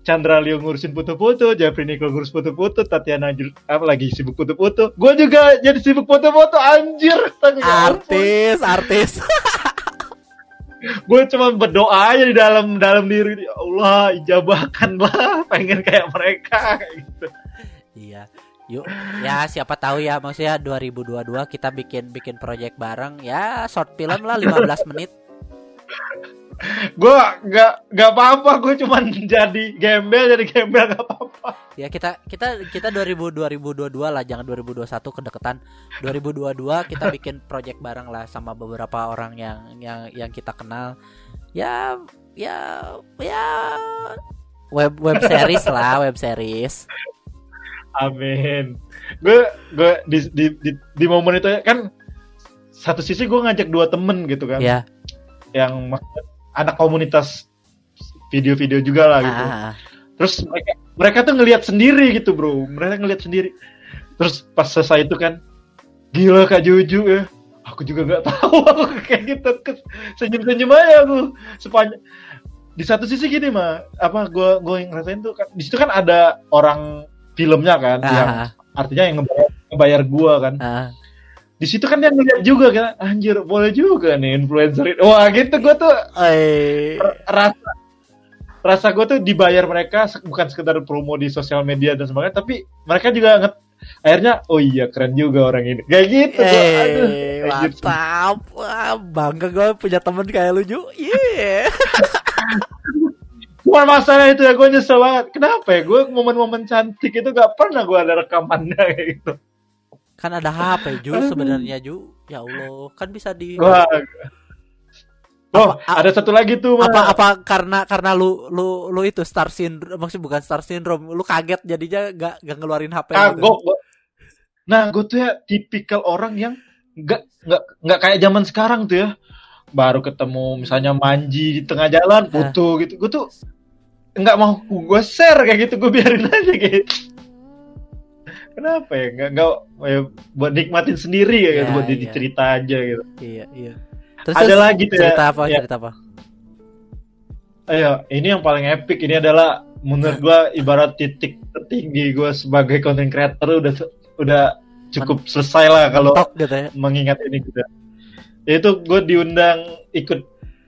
Chandra Leo ngurusin foto-foto, Jeffrey Nicole ngurus foto-foto, Tatiana apa lagi sibuk foto-foto. Gue juga jadi sibuk foto-foto, anjir. Ya ampun. artis artis Gue cuma berdoa aja di dalam dalam diri, ya Allah ijabahkanlah, pengen kayak mereka kayak gitu. iya Yuk, ya siapa tahu ya maksudnya 2022 kita bikin bikin project bareng ya short film lah 15 menit. gue nggak nggak apa-apa gue cuman jadi gembel jadi gembel nggak apa-apa Ya kita kita kita 2000 2022 lah jangan 2021 kedeketan. 2022 kita bikin project bareng lah sama beberapa orang yang yang yang kita kenal. Ya ya ya web web series lah, web series. Amin. Gue gue di, di di di momen itu ya, kan satu sisi gue ngajak dua temen gitu kan. Ya. yang anak komunitas video-video juga lah gitu. Ah, terus mereka mereka tuh ngelihat sendiri gitu bro. Mereka ngelihat sendiri. Terus pas selesai itu kan gila kak Juju ya. Aku juga nggak tahu. Aku kayak gitu senyum senyum aja aku. Sepanjang di satu sisi gini mah apa gue gue yang ngerasain tuh kan di situ kan ada orang filmnya kan ah, yang ah, artinya yang ngebayar, ngebayar gue kan ah. di situ kan dia ngeliat juga kan anjir boleh juga nih influencer ini. wah gitu gue tuh Eh, rasa rasa gue tuh dibayar mereka bukan sekedar promo di sosial media dan sebagainya tapi mereka juga nget akhirnya oh iya keren juga orang ini kayak gitu gua, aduh Eh, anjir. mantap. Wah, bangga gue punya temen kayak lu, Ju. Iya. Bukan masalah itu ya. Gue nyesel banget. Kenapa ya? Gue momen-momen cantik itu gak pernah gue ada rekamannya kayak gitu. Kan ada HP, Ju, sebenarnya, Ju. Ya Allah, kan bisa di wah Oh, Apa- ada satu lagi tuh, Mas. apa apa karena karena lu lu lu itu star syndrome maksudnya bukan star syndrome lu kaget jadinya gak gak ngeluarin HP gitu. kagok gua- nah gue tuh ya tipikal orang yang nggak nggak nggak kayak zaman sekarang tuh ya. Baru ketemu misalnya manji di tengah jalan foto gitu. Gue tuh nggak mau gue share kayak gitu gue biarin aja gitu kenapa ya nggak nggak ya, buat nikmatin sendiri ya, gitu Ya, buat jadi iya. cerita aja gitu iya iya terus, Ada terus lagi tuh ya. cerita apa Ya. cerita apa ayo ini yang paling epic ini adalah menurut gue ibarat titik tertinggi gue sebagai content creator udah udah cukup selesai lah kalau gitu ya mengingat ini juga. Itu gue diundang ikut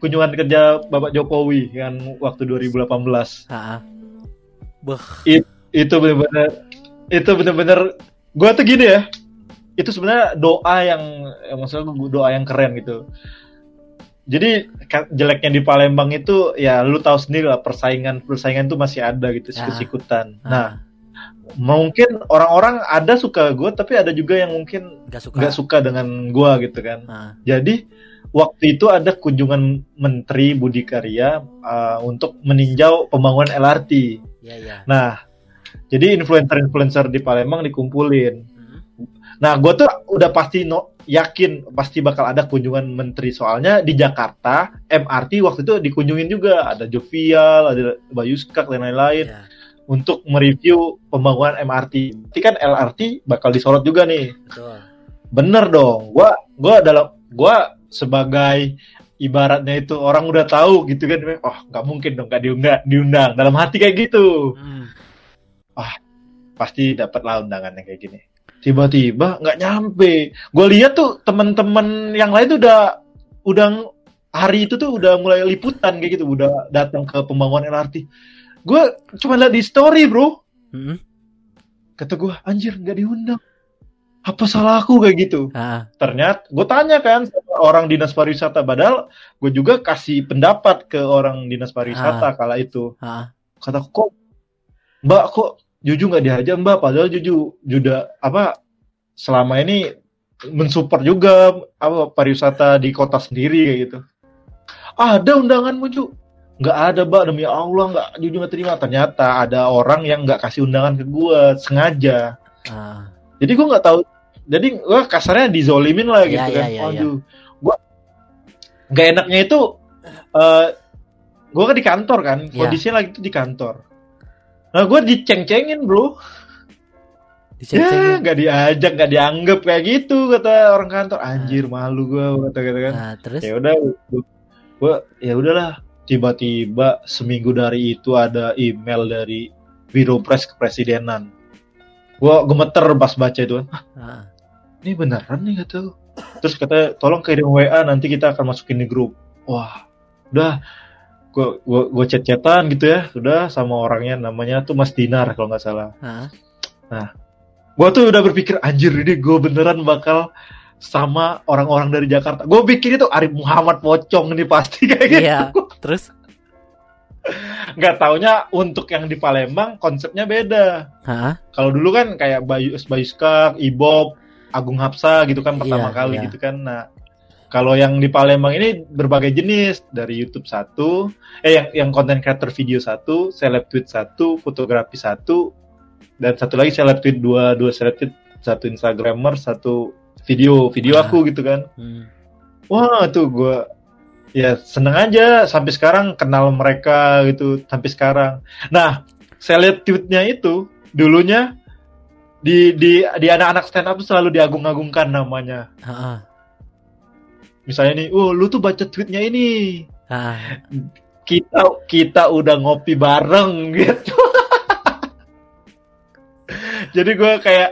kunjungan kerja Bapak Jokowi kan waktu 2018. Heeh. Beuh. Itu bener-bener itu bener-bener gue tuh gini ya. Itu sebenarnya doa yang, yang maksudnya doa yang keren gitu. Jadi jeleknya di Palembang itu ya lu tahu sendiri lah persaingan persaingan tuh masih ada gitu Ya. sikut-sikutan. Ah, Nah, mungkin orang-orang ada suka gue tapi ada juga yang mungkin nggak suka suka dengan gue gitu kan. Ah, Jadi waktu itu ada kunjungan Menteri Budi Karya uh, untuk meninjau pembangunan LRT. iya iya Nah, jadi influencer-influencer di Palembang dikumpulin. Hmm. Nah, gue tuh udah pasti no, yakin pasti bakal ada kunjungan Menteri soalnya di Jakarta MRT waktu itu dikunjungin juga ada Jovial, ada Bayu Skak dan lain-lain Iya, untuk mereview pembangunan MRT. Tapi kan LRT bakal disorot juga nih. betul Bener dong. Gua gua dalam gua sebagai ibaratnya itu orang udah tahu gitu kan. Oh, nggak mungkin dong nggak diundang, diundang. Dalam hati kayak gitu. Hmm. Pasti dapat lah undangannya kayak gini. Tiba-tiba nggak nyampe. Gue lihat tuh teman-teman yang lain tuh udah udah hari itu tuh udah mulai liputan kayak gitu, udah datang ke pembangunan LRT. Gue cuma lihat di story, Bro. Hmm. Kata gue, anjir nggak diundang. Apa salahku kayak gitu? Ah, ternyata gue tanya kan sama orang dinas pariwisata. Padahal gue juga kasih pendapat ke orang dinas pariwisata kala itu. Ah. kata kok mbak kok Juju nggak diajak mbak? Padahal Juju juga apa selama ini mensupport juga apa pariwisata di kota sendiri kayak gitu. Ada undanganmu Ju? Nggak ada mbak. Demi Allah nggak Juju nggak terima. Ternyata ada orang yang nggak kasih undangan ke gue sengaja. Ah. jadi gue nggak tahu jadi gue kasarnya dizolimin lah gitu Iya, kan. iya, iya, waduh. Gue nggak enaknya itu eh gue kan di kantor kan Iya. kondisinya lagi itu di kantor. Nah gue diceng-cengin bro. Ya nggak diajak nggak dianggap kayak gitu kata orang kantor. Anjir malu gue kata kata kan. Nah, terus? Ya udah gue ya udahlah. Tiba-tiba seminggu dari itu ada email dari biro pres kepresidenan. Gue gemeter pas baca itu kan. Ah, ini beneran nih lu. terus kata tolong kirim WA nanti kita akan masukin di grup wah udah gue gue gue chat chatan gitu ya sudah sama orangnya namanya tuh Mas Dinar kalau nggak salah ah. gue tuh udah berpikir anjir ini gue beneran bakal sama orang-orang dari Jakarta. Gue pikir itu Arif Muhammad pocong nih pasti kayak gitu. Iya. Terus Nggak taunya untuk yang di Palembang konsepnya beda. Kalau dulu kan kayak Bayu Bayu Skak, Ibob, Agung Hapsa gitu kan pertama Iya, kali iya. gitu kan. Nah, kalau yang di Palembang ini berbagai jenis dari YouTube satu, eh yang yang konten creator video satu, seleb tweet satu, fotografi satu, dan satu lagi seleb tweet dua, dua seleb tweet satu Instagramer, satu video video Ah. aku gitu kan. Hmm. Wah tuh gue ya seneng aja sampai sekarang kenal mereka gitu sampai sekarang. Nah saya lihat tweetnya itu dulunya di di di anak-anak stand up tuh selalu diagung-agungkan namanya. Heeh. Misalnya nih, oh lu tuh baca tweetnya ini Ah, kita kita udah ngopi bareng gitu. Jadi gue kayak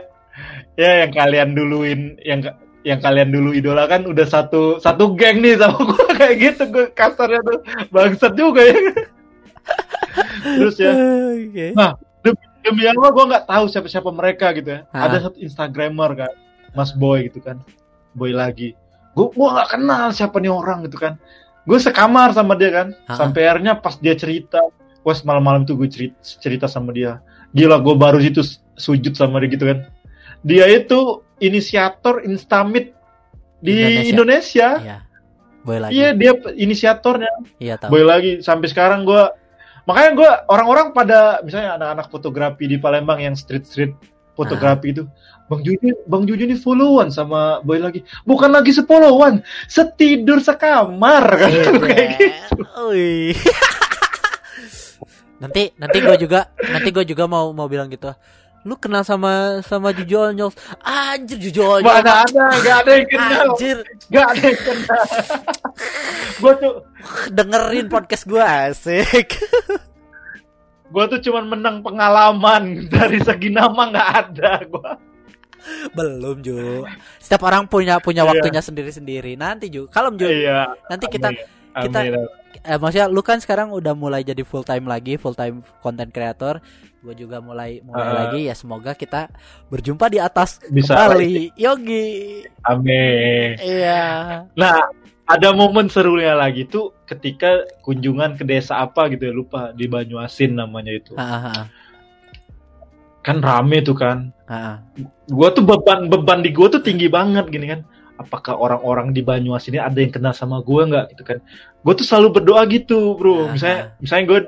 ya yang kalian duluin yang yang kalian dulu idolakan udah satu satu geng nih sama gue kayak gitu gue kasarnya tuh bangsat juga ya. Terus ya Oke. Demi Allah gue nggak tahu siapa siapa mereka gitu ya. Ah. Ada satu instagramer kan, Mas Boy gitu kan, Boy lagi. Gue gua nggak kenal siapa nih orang gitu kan. Gue sekamar sama dia kan. Ah. Sampai akhirnya pas dia cerita, pas malam-malam tuh gue cerita, cerita sama dia. Gila gue baru situ sujud sama dia gitu kan. Dia itu inisiator Instamit di Indonesia. Indonesia. Iya. Boy lagi. Iya dia inisiatornya. Iya tahu. Boy lagi sampai sekarang gue makanya gue orang-orang pada misalnya anak-anak fotografi di Palembang yang street street fotografi itu Bang Juju Bang Juju ini followan sama Boy lagi. Bukan lagi sepolowan setidur sekamar. Kan kayak gitu. Ui. nanti nanti gue juga nanti gue juga mau mau bilang gitu lu kenal sama sama Juju Onyol anjir Juju Onyol mana ada nggak ada yang kenal. Anjir. Nggak ada yang kenal. Gue tuh dengerin podcast gue asik. Gue tuh cuman menang pengalaman. Dari segi nama nggak ada gue belum Ju setiap orang punya punya Iya. waktunya sendiri sendiri nanti Ju kalau Ju iya. Nanti kita Amin. kita- Amin. eh, maksudnya lu kan sekarang udah mulai jadi full time lagi full time content creator gue juga mulai mulai Ah. lagi ya semoga kita berjumpa di atas Bisa kembali Yogi Amin. iya Nah, ada momen serunya lagi tuh ketika kunjungan ke desa apa gitu ya lupa di Banyuasin namanya itu. Ah. Kan rame tuh kan. Ah. Gua tuh beban beban di gua tuh tinggi banget gini kan. Apakah orang-orang di Banyuasin ini ada yang kenal sama gua nggak gitu kan? Gue tuh selalu berdoa gitu, bro. Misalnya, misalnya gue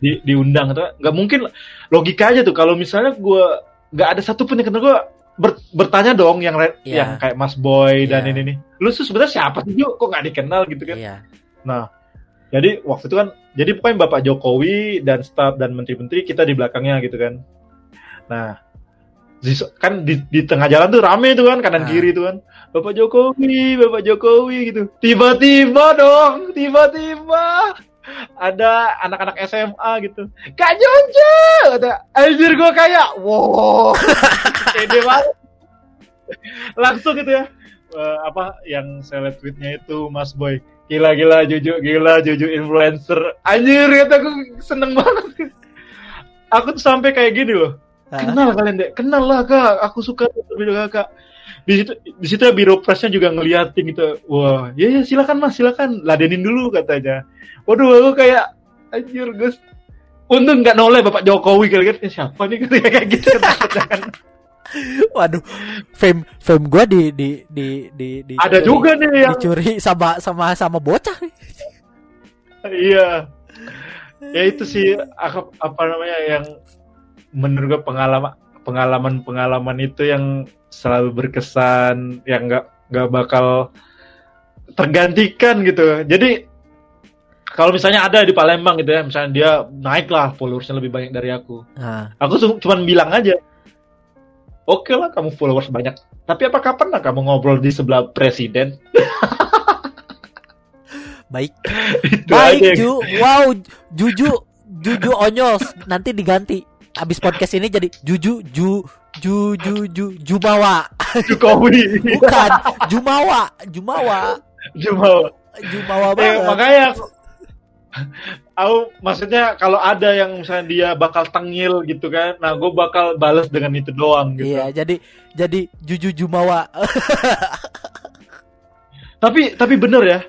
di, diundang atau nggak mungkin logika aja tuh kalau misalnya gua nggak ada satupun yang kenal gua ber- bertanya dong yang Iya. yang kayak Mas Boy dan Iya. ini nih. Lu tuh sebenarnya siapa sih? Kok nggak dikenal gitu kan? iya Nah, jadi waktu itu kan, jadi pokoknya Bapak Jokowi dan staf dan menteri-menteri kita di belakangnya gitu kan. Nah, di- kan di, di tengah jalan tuh rame tuh kan, kanan Ah. kiri tuh kan. Bapak Jokowi, Bapak Jokowi gitu. Tiba-tiba dong, tiba-tiba ada anak-anak SMA gitu. Kak Jojo, kata, anjir gue kayak, wow, pede banget. Langsung gitu ya. Eh, apa yang seleb tweetnya itu Mas Boy gila gila Juju gila Juju influencer. Anjir kata aku seneng banget. Aku tuh sampai kayak gini loh. Kenal kalian deh kenal lah kak. Aku suka video kakak di situ di situ biro presnya juga ngeliatin gitu. Wah ya ya silakan mas silakan. Ladenin dulu katanya waduh aku kayak anjir gus untung nggak noleh bapak Jokowi kali kan "Eh, siapa nih katanya kayak gitu jangan waduh fame fame gue di di di di, di ada dicuri- juga nih yang dicuri sama sama sama bocah. Iya. Ya itu sih apa, apa namanya yang menurut gue pengalaman pengalaman pengalaman itu yang selalu berkesan yang nggak nggak bakal tergantikan gitu. Jadi kalau misalnya ada di Palembang gitu ya, misalnya dia naik lah followersnya lebih banyak dari aku. Nah, Aku tuh cuman bilang aja, oke lah kamu followers banyak. Tapi apakah pernah kamu ngobrol di sebelah presiden? baik itu baik aja. Ju wow Juju Juju Onyos nanti diganti abis podcast ini jadi Juju Ju Ju Ju Ju Jumawa Jokowi. bukan Jumawa Jumawa Cuma Jumawa Eh, banget makanya aku- aku maksudnya kalau ada yang misalnya dia bakal tengil gitu kan, nah gue bakal balas dengan itu doang gitu. Iya, jadi jadi Juju Jumawa. Tapi tapi bener ya,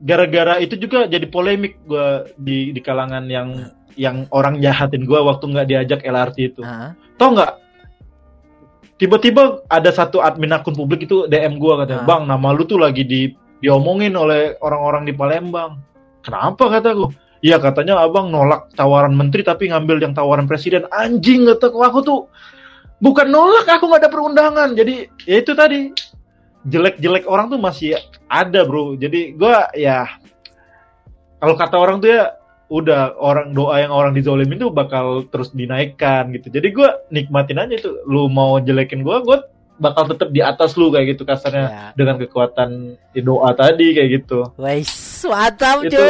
gara-gara itu juga jadi polemik gue di di kalangan yang yang orang jahatin gue waktu nggak diajak LRT itu. Hah? Tau nggak? Tiba-tiba ada satu admin akun publik itu DM gue katanya, Ah. bang nama lu tuh lagi di diomongin oleh orang-orang di Palembang. Kenapa kataku? Iya katanya abang nolak tawaran menteri tapi ngambil yang tawaran presiden. Anjing kataku aku tuh bukan nolak aku nggak ada perundangan. Jadi ya itu tadi jelek-jelek orang tuh masih ada bro. Jadi gua ya kalau kata orang tuh ya udah orang doa yang orang dizolimin tuh bakal terus dinaikkan gitu. Jadi gua nikmatin aja tuh. Lu mau jelekin gua, gua bakal tetap di atas lu kayak gitu kasarnya Ya. dengan kekuatan doa tadi kayak gitu. Wais, mantap Itu- Ju.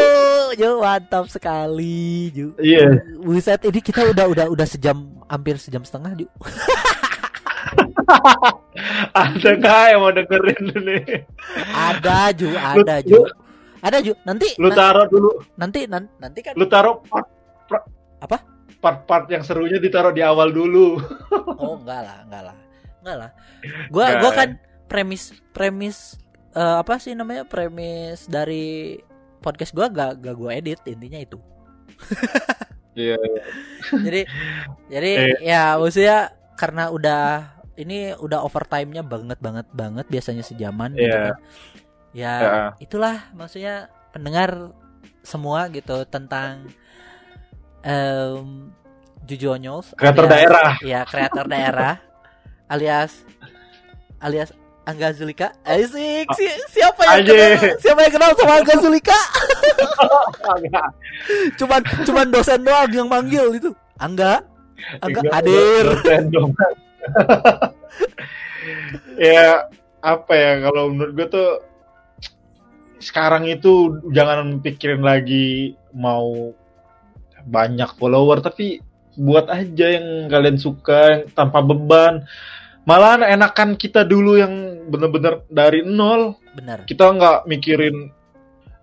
Ju, mantap sekali, Ju. Iya. Buset, ini kita udah udah udah sejam hampir sejam setengah, Ju. Ada nggak yang mau dengerin ini? Ada, Ju, ada, Ju. Ada, Ju. Nanti Lu taruh dulu, nanti nan- nanti kan lu taruh part, part- Apa? Part-part yang serunya ditaruh di awal dulu. Oh, enggak lah, enggak lah. Enggak lah. Gua Enggak. gua kan premis premis eh, apa sih namanya? Premis dari podcast gua gak gak gua edit intinya itu. Iya. jadi jadi Eh. ya maksudnya karena udah ini udah overtime-nya banget banget banget biasanya sejaman gitu Iya. kan. Ya, Ya. itulah maksudnya pendengar semua gitu tentang em Juju Onyos Kreator daerah. Ya, kreator daerah alias alias Angga Zulika. Asik. Si- siapa yang kenal? Siapa yang kenal sama Angga Zulika? cuman cuman dosen doang yang manggil itu. Angga. Angga hadir. ya apa ya kalau menurut gue tuh sekarang itu jangan pikirin lagi mau banyak follower tapi buat aja yang kalian suka yang tanpa beban malah enakan kita dulu yang bener-bener dari nol. Bener. kita nggak mikirin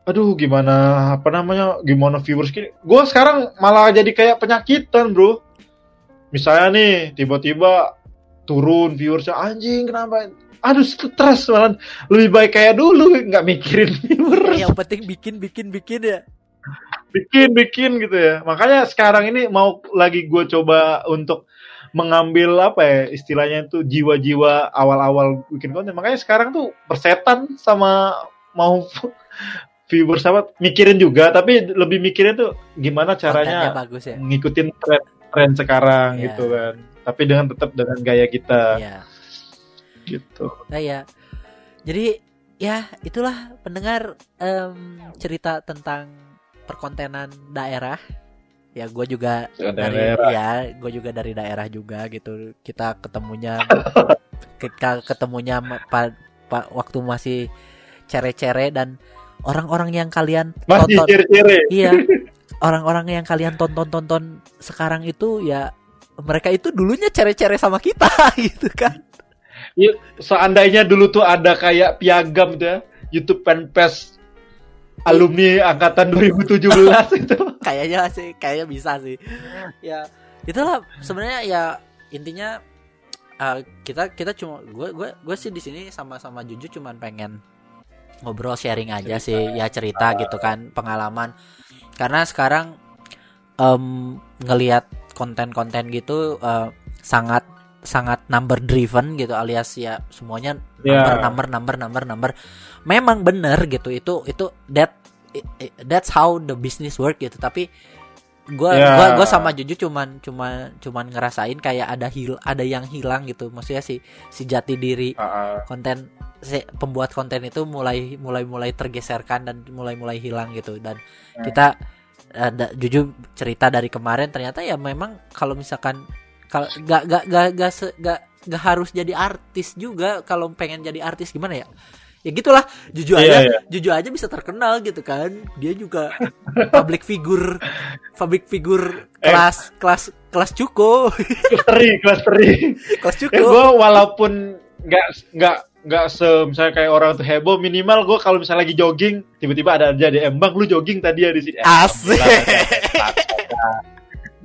aduh gimana apa namanya gimana viewers gini gue sekarang malah jadi kayak penyakitan bro. Misalnya nih tiba-tiba turun viewersnya anjing kenapa? Aduh stres malah lebih baik kayak dulu nggak mikirin viewers. Yang penting bikin bikin bikin ya. bikin bikin gitu ya. Makanya sekarang ini mau lagi gue coba untuk mengambil apa ya istilahnya itu jiwa-jiwa awal-awal bikin konten makanya sekarang tuh persetan sama mau viewers apa mikirin juga tapi lebih mikirin tuh gimana Kontennya caranya bagus ya. ngikutin tren tren sekarang Iya. gitu kan tapi dengan tetap dengan gaya kita Iya. gitu Nah, ya. Jadi ya itulah pendengar em, cerita tentang perkontenan daerah. Ya gue juga dari daerah ya gue juga dari daerah juga gitu. Kita ketemunya kita ketemunya ma- pa- pa- waktu masih cere-cere dan orang-orang yang kalian masih tonton ciri-ciri iya orang-orang yang kalian tonton-tonton sekarang itu ya mereka itu dulunya cere-cere sama kita gitu kan. Iya, seandainya dulu tuh ada kayak piagam ya, YouTube fanpage alumni angkatan 2017 itu. kayaknya sih kayaknya bisa sih. Ya itulah sebenarnya ya intinya uh, kita kita cuma gue gue gue sih di sini sama-sama Juju cuman pengen ngobrol sharing aja sih. ya. Cerita gitu kan pengalaman. Karena sekarang em ngelihat konten-konten gitu uh, sangat sangat number driven gitu alias ya semuanya number Ya. number number number number memang bener gitu itu itu that that's how the business work gitu tapi gua Ya. gua gua sama Juju cuman cuman cuman ngerasain kayak ada hil ada yang hilang gitu maksudnya si si jati diri konten si pembuat konten itu mulai mulai mulai tergeserkan dan mulai mulai hilang gitu dan Ya. kita eh, da- jujur cerita dari kemarin ternyata ya memang kalau misalkan kalau gak gak gak gak, se- gak gak harus jadi artis juga kalau pengen jadi artis gimana ya ya gitulah jujur Iya, aja iya. jujur aja bisa terkenal gitu kan dia juga public figure public figure Eh. kelas kelas kelas cuko Kelas teri, kelas teri. kelas Ya cuko gue walaupun nggak nggak nggak se misalnya kayak orang tuh heboh minimal gue kalau misalnya lagi jogging tiba-tiba ada aja di embang lu jogging tadi ya di sini Eh, Asik.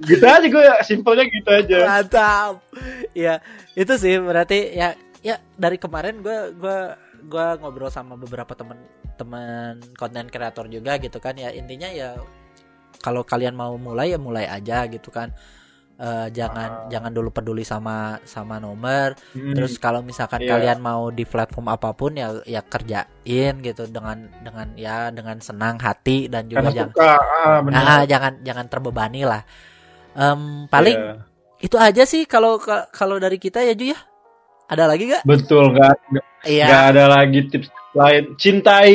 Gitu aja gue simpelnya gitu aja Mantap. Ya, itu sih berarti ya ya dari kemarin gue gua gua ngobrol sama beberapa temen teman konten kreator juga gitu kan ya intinya ya kalau kalian mau mulai ya mulai aja gitu kan Eh, jangan Ah. jangan dulu peduli sama sama nomor Hmm. terus kalau misalkan Iya. kalian mau di platform apa pun ya ya kerjain gitu dengan dengan ya dengan senang hati dan juga karena jangan suka ah, benar ah, jangan jangan terbebani lah Em, paling Iya. itu aja sih kalau ka- kalau dari kita ya Ju ya. Ada lagi gak? betul nggak Iya. Ada lagi tips lain. Cintai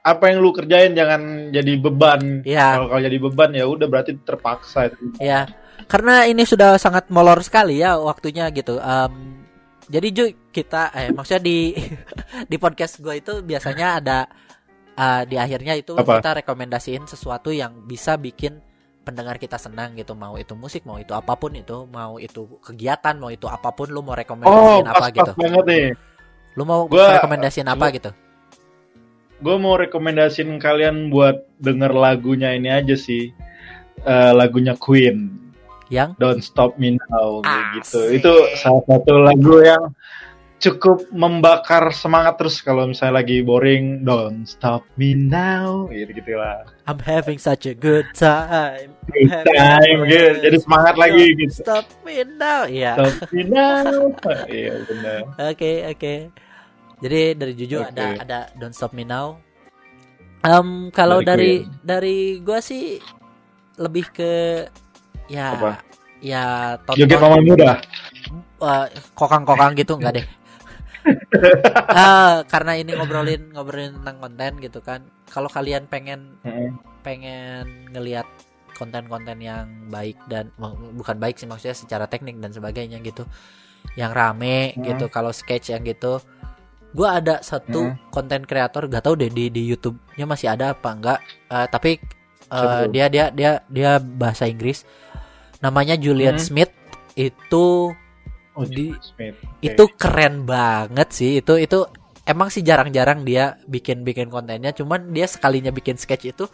apa yang lu kerjain jangan jadi beban. Iya. Kalau kalau jadi beban ya udah berarti terpaksa itu. Ya karena ini sudah sangat molor sekali ya waktunya gitu. Em, jadi Ju kita eh maksudnya di di podcast gue itu biasanya ada eh, di akhirnya itu Apa? kita rekomendasiin sesuatu yang bisa bikin pendengar kita senang gitu mau itu musik mau itu apa pun itu mau itu kegiatan mau itu apa pun lu mau oh rekomendasiin apa pas gitu? pas banget nih. Lu mau Gua- rekomendasiin apa gitu? gue mau rekomendasiin kalian buat denger lagunya ini aja sih. Eh, lagunya Queen. Yang? Don't Stop Me Now kayak gitu. Asik. Itu salah satu lagu yang cukup membakar semangat terus kalau misalnya lagi boring. Don't Stop Me Now gitu gitu lah. I'm having such a good time. Good time gitu. Jadi semangat lagi gitu. Stop me now. Iya. Stop Me Now. Iya benar. Oke, oke. Jadi dari Juju Oke. ada ada Don't Stop Me Now. Em kalau dari Dari dari gua sih lebih ke ya Apa? ya Joget tonton Mama Muda. eh, kokang-kokang gitu enggak deh. Ah, karena ini ngobrolin ngobrolin tentang konten gitu kan. Kalau kalian pengen pengen ngelihat konten-konten yang baik dan bu- bukan baik sih maksudnya secara teknik dan sebagainya gitu yang rame Hmm. gitu kalau sketch yang gitu gua ada satu Hmm. konten kreator gak tahu deh di di YouTube-nya masih ada apa enggak Eh, tapi eh, tuh? dia dia dia dia bahasa Inggris namanya Julian Hmm. Smith itu Oh, Di- Smith. Oke. itu keren banget sih itu itu emang sih jarang-jarang dia bikin bikin kontennya cuman dia sekalinya bikin sketch itu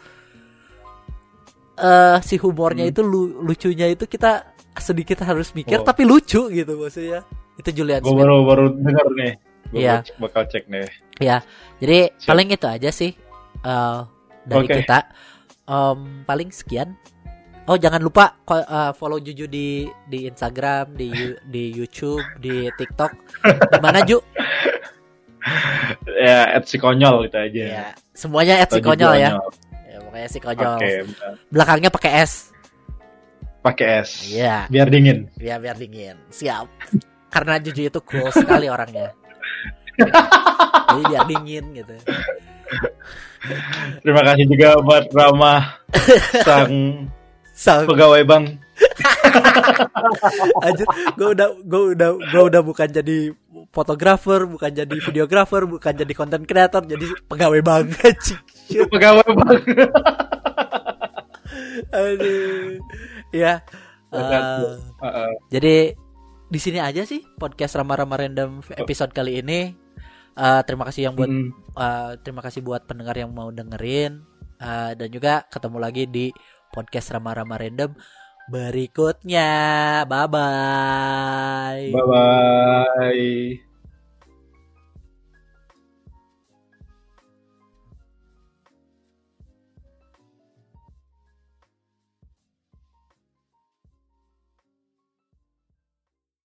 eh si humornya Hmm. itu lu- lucunya itu kita sedikit harus mikir Oh. tapi lucu gitu maksudnya itu Julian Gue baru baru dengar nih. Gue Iya. bakal cek nih. jadi Siap. paling itu aja sih eh dari Oke. kita Em, paling sekian oh jangan lupa eh, follow Juju di di Instagram di di YouTube di TikTok di mana Ju Ya, at si konyol itu aja. ya semuanya at si konyol ya. Ya, pokoknya si konyol. Benar. Belakangnya pakai S. pakai es. Iya, Biar dingin. biar biar dingin. Siap. Karena Juju itu cool sekali orangnya. Jadi biar dingin gitu. Terima kasih juga buat Rama sang Sang pegawai bank. aja gue udah gue udah gue udah bukan jadi fotografer, bukan jadi videografer, bukan jadi konten kreator, jadi pegawai bank. anjing. pegawai bank. Aduh. Ya. Eh, jadi di sini aja sih podcast Rama-Rama Random episode kali ini. Eh, terima kasih yang buat Hmm. Uh, terima kasih buat pendengar yang mau dengerin Uh, dan juga ketemu lagi di podcast Rama-Rama Random berikutnya. Bye bye. Bye bye.